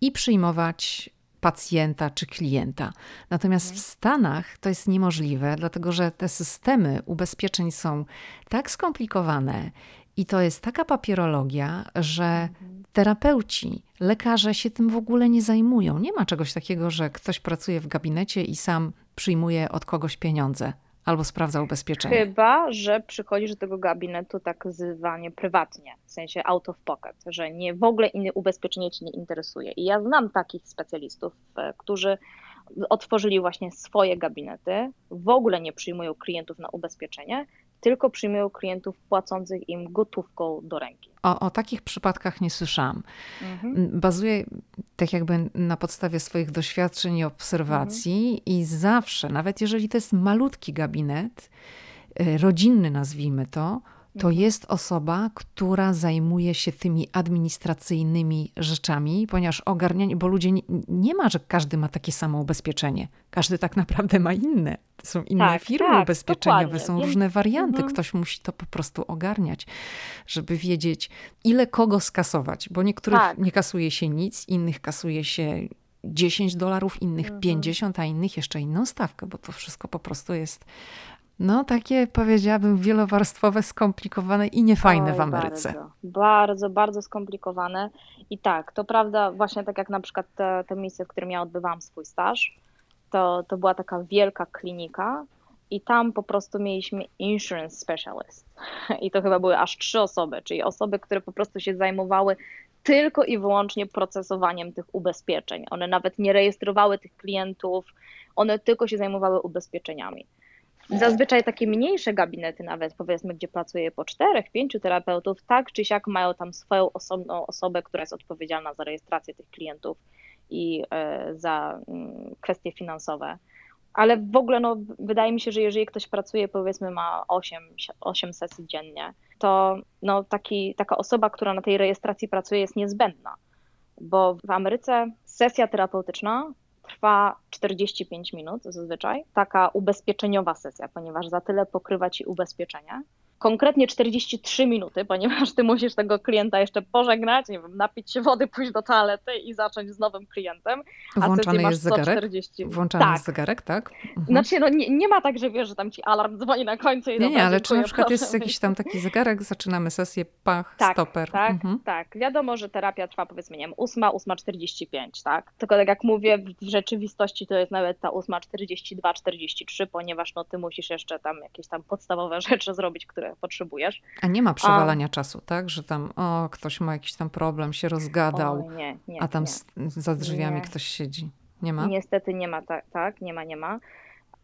i przyjmować pacjenta czy klienta. Natomiast w Stanach to jest niemożliwe, dlatego że te systemy ubezpieczeń są tak skomplikowane i to jest taka papierologia, że terapeuci, lekarze się tym w ogóle nie zajmują. Nie ma czegoś takiego, że ktoś pracuje w gabinecie i sam przyjmuje od kogoś pieniądze albo sprawdza ubezpieczenie. Chyba, że przychodzisz do tego gabinetu tak zwanie prywatnie, w sensie out of pocket, że nie w ogóle inne ubezpieczenie cię nie interesuje. I ja znam takich specjalistów, e, którzy otworzyli właśnie swoje gabinety, w ogóle nie przyjmują klientów na ubezpieczenie, tylko przyjmują klientów płacących im gotówką do ręki. O, o takich przypadkach nie słyszałam. Mhm. Bazuję tak jakby na podstawie swoich doświadczeń i obserwacji mhm. i zawsze, nawet jeżeli to jest malutki gabinet, y, rodzinny nazwijmy to, to jest osoba, która zajmuje się tymi administracyjnymi rzeczami, ponieważ ogarnianie, bo ludzie nie, nie ma, że każdy ma takie samo ubezpieczenie. Każdy tak naprawdę ma inne. Są inne tak, firmy tak, ubezpieczeniowe, dokładnie. są różne warianty. Mhm. Ktoś musi to po prostu ogarniać, żeby wiedzieć, ile kogo skasować, bo niektórych tak. nie kasuje się nic, innych kasuje się 10 dolarów, innych mhm. 50, a innych jeszcze inną stawkę, bo to wszystko po prostu jest no, takie powiedziałabym wielowarstwowe, skomplikowane i niefajne Oj, w Ameryce. Bardzo, bardzo, bardzo skomplikowane. I tak, to prawda, właśnie tak jak na przykład te, te miejsce, w którym ja odbywałam swój staż, to, to była taka wielka klinika i tam po prostu mieliśmy insurance specialist. I to chyba były aż trzy osoby, czyli osoby, które po prostu się zajmowały tylko i wyłącznie procesowaniem tych ubezpieczeń. One nawet nie rejestrowały tych klientów, one tylko się zajmowały ubezpieczeniami. Zazwyczaj takie mniejsze gabinety, nawet powiedzmy, gdzie pracuje po czterech, pięciu terapeutów, tak czy siak mają tam swoją osobną osobę, która jest odpowiedzialna za rejestrację tych klientów i e, za mm, kwestie finansowe. Ale w ogóle no, wydaje mi się, że jeżeli ktoś pracuje, powiedzmy, ma 8, 8 sesji dziennie, to no, taki, taka osoba, która na tej rejestracji pracuje, jest niezbędna. Bo w Ameryce sesja terapeutyczna trwa 45 minut zazwyczaj, taka ubezpieczeniowa sesja, ponieważ za tyle pokrywa ci ubezpieczenie konkretnie 43 minuty, ponieważ ty musisz tego klienta jeszcze pożegnać, nie wiem, napić się wody, pójść do toalety i zacząć z nowym klientem. A Włączany jest zegarek? Włączany tak. jest zegarek, tak? Mhm. Znaczy, no nie, nie, ma tak, że wiesz, że tam ci alarm dzwoni na końcu i Nie, dobra, nie, ale czy na przykład jest jakiś tam taki zegarek, zaczynamy sesję, pach, tak, stoper. Tak, mhm. tak. Wiadomo, że terapia trwa powiedzmy, nie wiem, 8, 8.45, tak? Tylko tak jak mówię, w rzeczywistości to jest nawet ta 8.42, 43, ponieważ no ty musisz jeszcze tam jakieś tam podstawowe rzeczy zrobić, które potrzebujesz. A nie ma przewalania a... czasu, tak? Że tam, o, ktoś ma jakiś tam problem, się rozgadał, o, nie, nie, a tam nie. za drzwiami ktoś siedzi. Nie ma? Niestety nie ma, tak, tak nie ma, nie ma.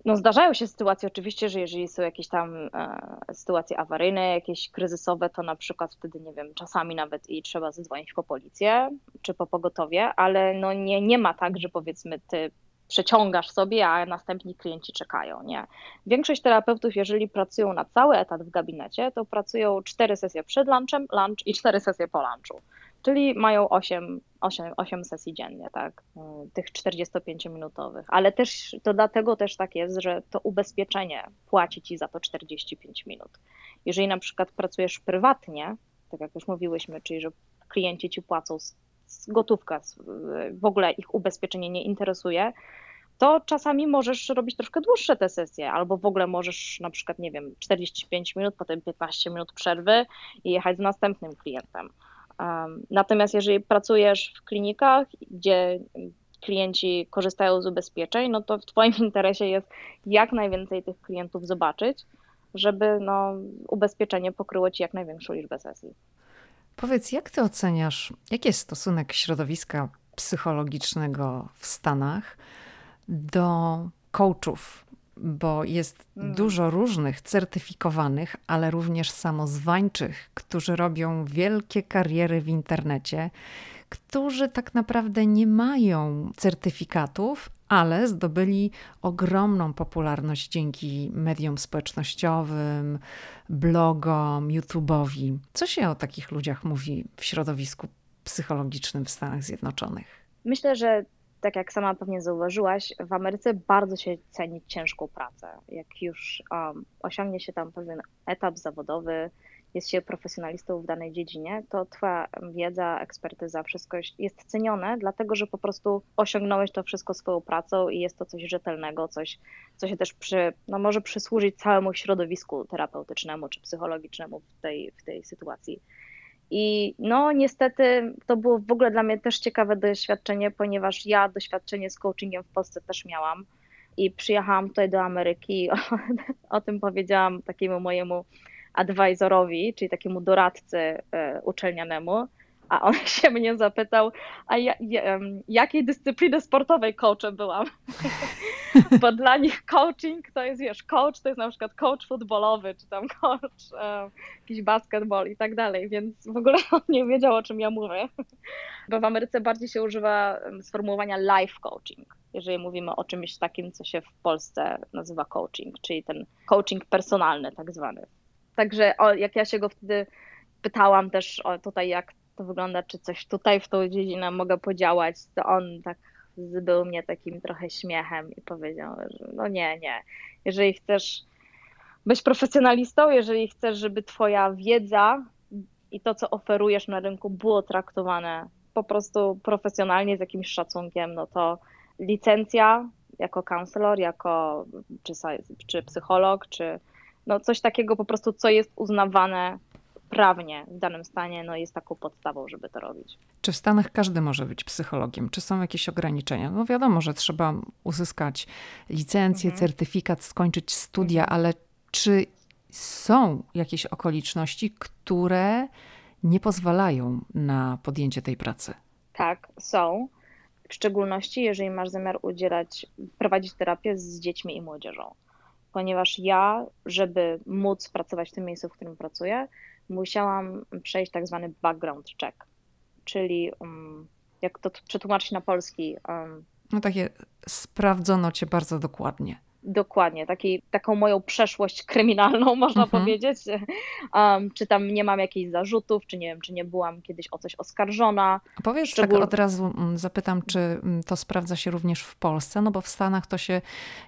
No zdarzają się sytuacje oczywiście, że jeżeli są jakieś tam e, sytuacje awaryjne, jakieś kryzysowe, to na przykład wtedy, nie wiem, czasami nawet i trzeba zadzwonić po policję czy po pogotowie, ale no nie, nie ma tak, że powiedzmy ty przeciągasz sobie, a następni klienci czekają. Nie. Większość terapeutów, jeżeli pracują na cały etat w gabinecie, to pracują cztery sesje przed lunchem, lunch i cztery sesje po lunchu. Czyli mają 8, 8, 8 sesji dziennie, tak, tych 45-minutowych. Ale też to dlatego też tak jest, że to ubezpieczenie płaci ci za to 45 minut. Jeżeli na przykład pracujesz prywatnie, tak jak już mówiłyśmy, czyli że klienci ci płacą gotówka, w ogóle ich ubezpieczenie nie interesuje, to czasami możesz robić troszkę dłuższe te sesje, albo w ogóle możesz na przykład, nie wiem, 45 minut, potem 15 minut przerwy i jechać z następnym klientem. Natomiast jeżeli pracujesz w klinikach, gdzie klienci korzystają z ubezpieczeń, no to w Twoim interesie jest jak najwięcej tych klientów zobaczyć, żeby no, ubezpieczenie pokryło Ci jak największą liczbę sesji. Powiedz, jak ty oceniasz, jaki jest stosunek środowiska psychologicznego w Stanach do coachów? Bo jest mm. dużo różnych certyfikowanych, ale również samozwańczych, którzy robią wielkie kariery w internecie, którzy tak naprawdę nie mają certyfikatów, ale zdobyli ogromną popularność dzięki mediom społecznościowym, blogom, YouTube'owi. Co się o takich ludziach mówi w środowisku psychologicznym w Stanach Zjednoczonych? Myślę, że tak jak sama pewnie zauważyłaś, w Ameryce bardzo się ceni ciężką pracę. Jak już um, osiągnie się tam pewien etap zawodowy, jest się profesjonalistą w danej dziedzinie, to Twoja wiedza, ekspertyza, wszystko jest cenione, dlatego że po prostu osiągnąłeś to wszystko swoją pracą i jest to coś rzetelnego, coś, co się też przy, no może przysłużyć całemu środowisku terapeutycznemu czy psychologicznemu w tej, w tej sytuacji. I no niestety to było w ogóle dla mnie też ciekawe doświadczenie, ponieważ ja doświadczenie z coachingiem w Polsce też miałam i przyjechałam tutaj do Ameryki. O, o tym powiedziałam takiemu mojemu advisorowi, czyli takiemu doradcy e, uczelnianemu, a on się mnie zapytał, a ja, ja, jakiej dyscypliny sportowej coachem byłam. Bo dla nich coaching to jest, wiesz, coach to jest na przykład coach futbolowy, czy tam coach um, jakiś basketball i tak dalej, więc w ogóle on nie wiedział, o czym ja mówię. Bo w Ameryce bardziej się używa sformułowania life coaching, jeżeli mówimy o czymś takim, co się w Polsce nazywa coaching, czyli ten coaching personalny tak zwany. Także o, jak ja się go wtedy pytałam też o tutaj, jak to wygląda, czy coś tutaj w tą dziedzinę mogę podziałać, to on tak zbył mnie takim trochę śmiechem i powiedział, że no nie, nie. Jeżeli chcesz być profesjonalistą, jeżeli chcesz, żeby twoja wiedza i to, co oferujesz na rynku było traktowane po prostu profesjonalnie, z jakimś szacunkiem, no to licencja jako counselor, jako czy, czy psycholog, czy no coś takiego po prostu, co jest uznawane prawnie w danym stanie, no jest taką podstawą, żeby to robić. Czy w Stanach każdy może być psychologiem? Czy są jakieś ograniczenia? No wiadomo, że trzeba uzyskać licencję, mhm. certyfikat, skończyć studia, mhm. ale czy są jakieś okoliczności, które nie pozwalają na podjęcie tej pracy? Tak, są. W szczególności, jeżeli masz zamiar udzielać, prowadzić terapię z dziećmi i młodzieżą ponieważ ja, żeby móc pracować w tym miejscu, w którym pracuję, musiałam przejść tak zwany background check, czyli um, jak to przetłumaczyć na polski? Um, no takie sprawdzono cię bardzo dokładnie. Dokładnie, taki, taką moją przeszłość kryminalną, można mhm. powiedzieć. Um, czy tam nie mam jakichś zarzutów, czy nie wiem, czy nie byłam kiedyś o coś oskarżona. A powiedz Szczegól... tak od razu, mm, zapytam, czy mm, to sprawdza się również w Polsce, no bo w Stanach to się,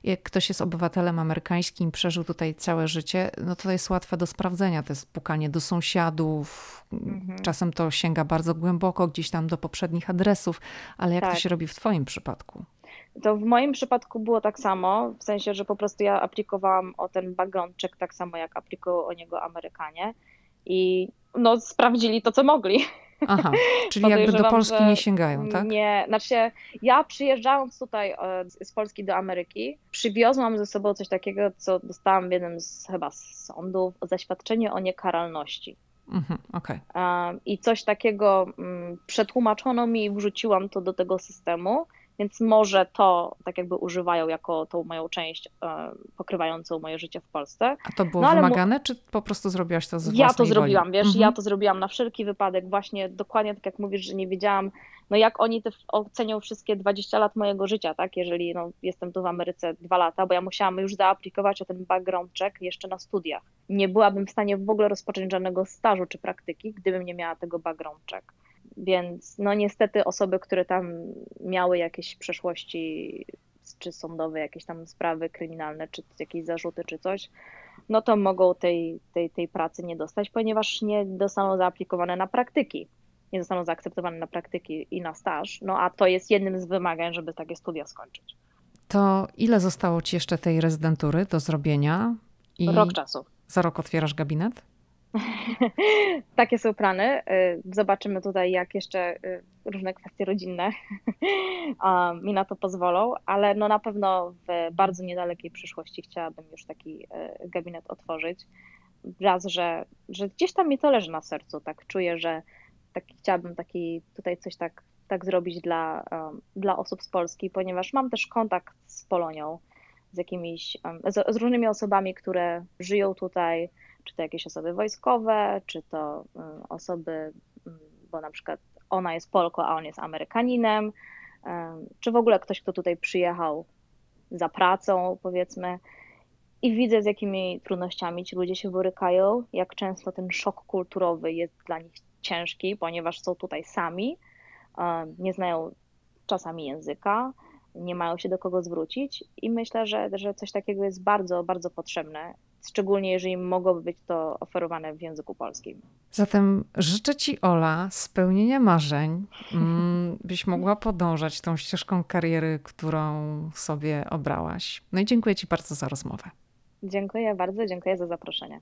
jak ktoś jest obywatelem amerykańskim, przeżył tutaj całe życie, no to jest łatwe do sprawdzenia. To jest pukanie do sąsiadów, mhm. czasem to sięga bardzo głęboko, gdzieś tam do poprzednich adresów, ale jak tak. to się robi w twoim przypadku? To w moim przypadku było tak samo, w sensie, że po prostu ja aplikowałam o ten background check tak samo, jak aplikują o niego Amerykanie i no sprawdzili to, co mogli. Aha, czyli jakby do Polski nie sięgają, tak? Nie, znaczy ja przyjeżdżając tutaj e, z Polski do Ameryki, przywiozłam ze sobą coś takiego, co dostałam w jednym z chyba z sądów, zaświadczenie o niekaralności. Mhm, okay. I coś takiego mm, przetłumaczono mi i wrzuciłam to do tego systemu więc może to tak jakby używają jako tą moją część e, pokrywającą moje życie w Polsce. A to było no, wymagane, czy po prostu zrobiłaś to z Ja to zrobiłam, wiesz, mhm. ja to zrobiłam na wszelki wypadek, właśnie dokładnie tak jak mówisz, że nie wiedziałam, no jak oni te ocenią wszystkie 20 lat mojego życia, tak, jeżeli no, jestem tu w Ameryce dwa lata, bo ja musiałam już zaaplikować o ten background check jeszcze na studiach. Nie byłabym w stanie w ogóle rozpocząć żadnego stażu czy praktyki, gdybym nie miała tego background check. Więc no niestety osoby, które tam miały jakieś przeszłości czy sądowe, jakieś tam sprawy kryminalne, czy jakieś zarzuty, czy coś, no to mogą tej, tej, tej pracy nie dostać, ponieważ nie zostaną zaaplikowane na praktyki, nie zostaną zaakceptowane na praktyki i na staż, no a to jest jednym z wymagań, żeby takie studia skończyć. To ile zostało Ci jeszcze tej rezydentury do zrobienia? I rok czasu. Za rok otwierasz gabinet? Takie są plany. Y, zobaczymy tutaj, jak jeszcze y, różne kwestie rodzinne mi na to pozwolą, ale no na pewno w bardzo niedalekiej przyszłości chciałabym już taki y, gabinet otworzyć. Raz, że, że gdzieś tam mi to leży na sercu, tak czuję, że taki, chciałabym taki tutaj coś tak, tak zrobić dla, dla osób z Polski, ponieważ mam też kontakt z Polonią, z jakimiś, z, z różnymi osobami, które żyją tutaj, czy to jakieś osoby wojskowe, czy to y, osoby, mm, bo na przykład ona jest Polką, a on jest Amerykaninem, czy w ogóle ktoś, kto tutaj przyjechał za pracą, powiedzmy, i widzę, z jakimi trudnościami ci ludzie się borykają, jak często ten szok kulturowy jest dla nich ciężki, ponieważ są tutaj sami, nie znają czasami języka, nie mają się do kogo zwrócić. I myślę, że, że coś takiego jest bardzo, bardzo potrzebne, szczególnie jeżeli mogłoby być to oferowane w języku polskim. Zatem życzę Ci, Ola, spełnienia marzeń, mm, byś mogła podążać tą ścieżką kariery, którą sobie obrałaś. No i dziękuję Ci bardzo za rozmowę. Dziękuję bardzo, dziękuję za zaproszenie.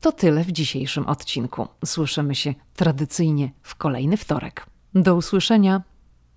To tyle w dzisiejszym odcinku. Słyszymy się tradycyjnie w kolejny wtorek. Do usłyszenia.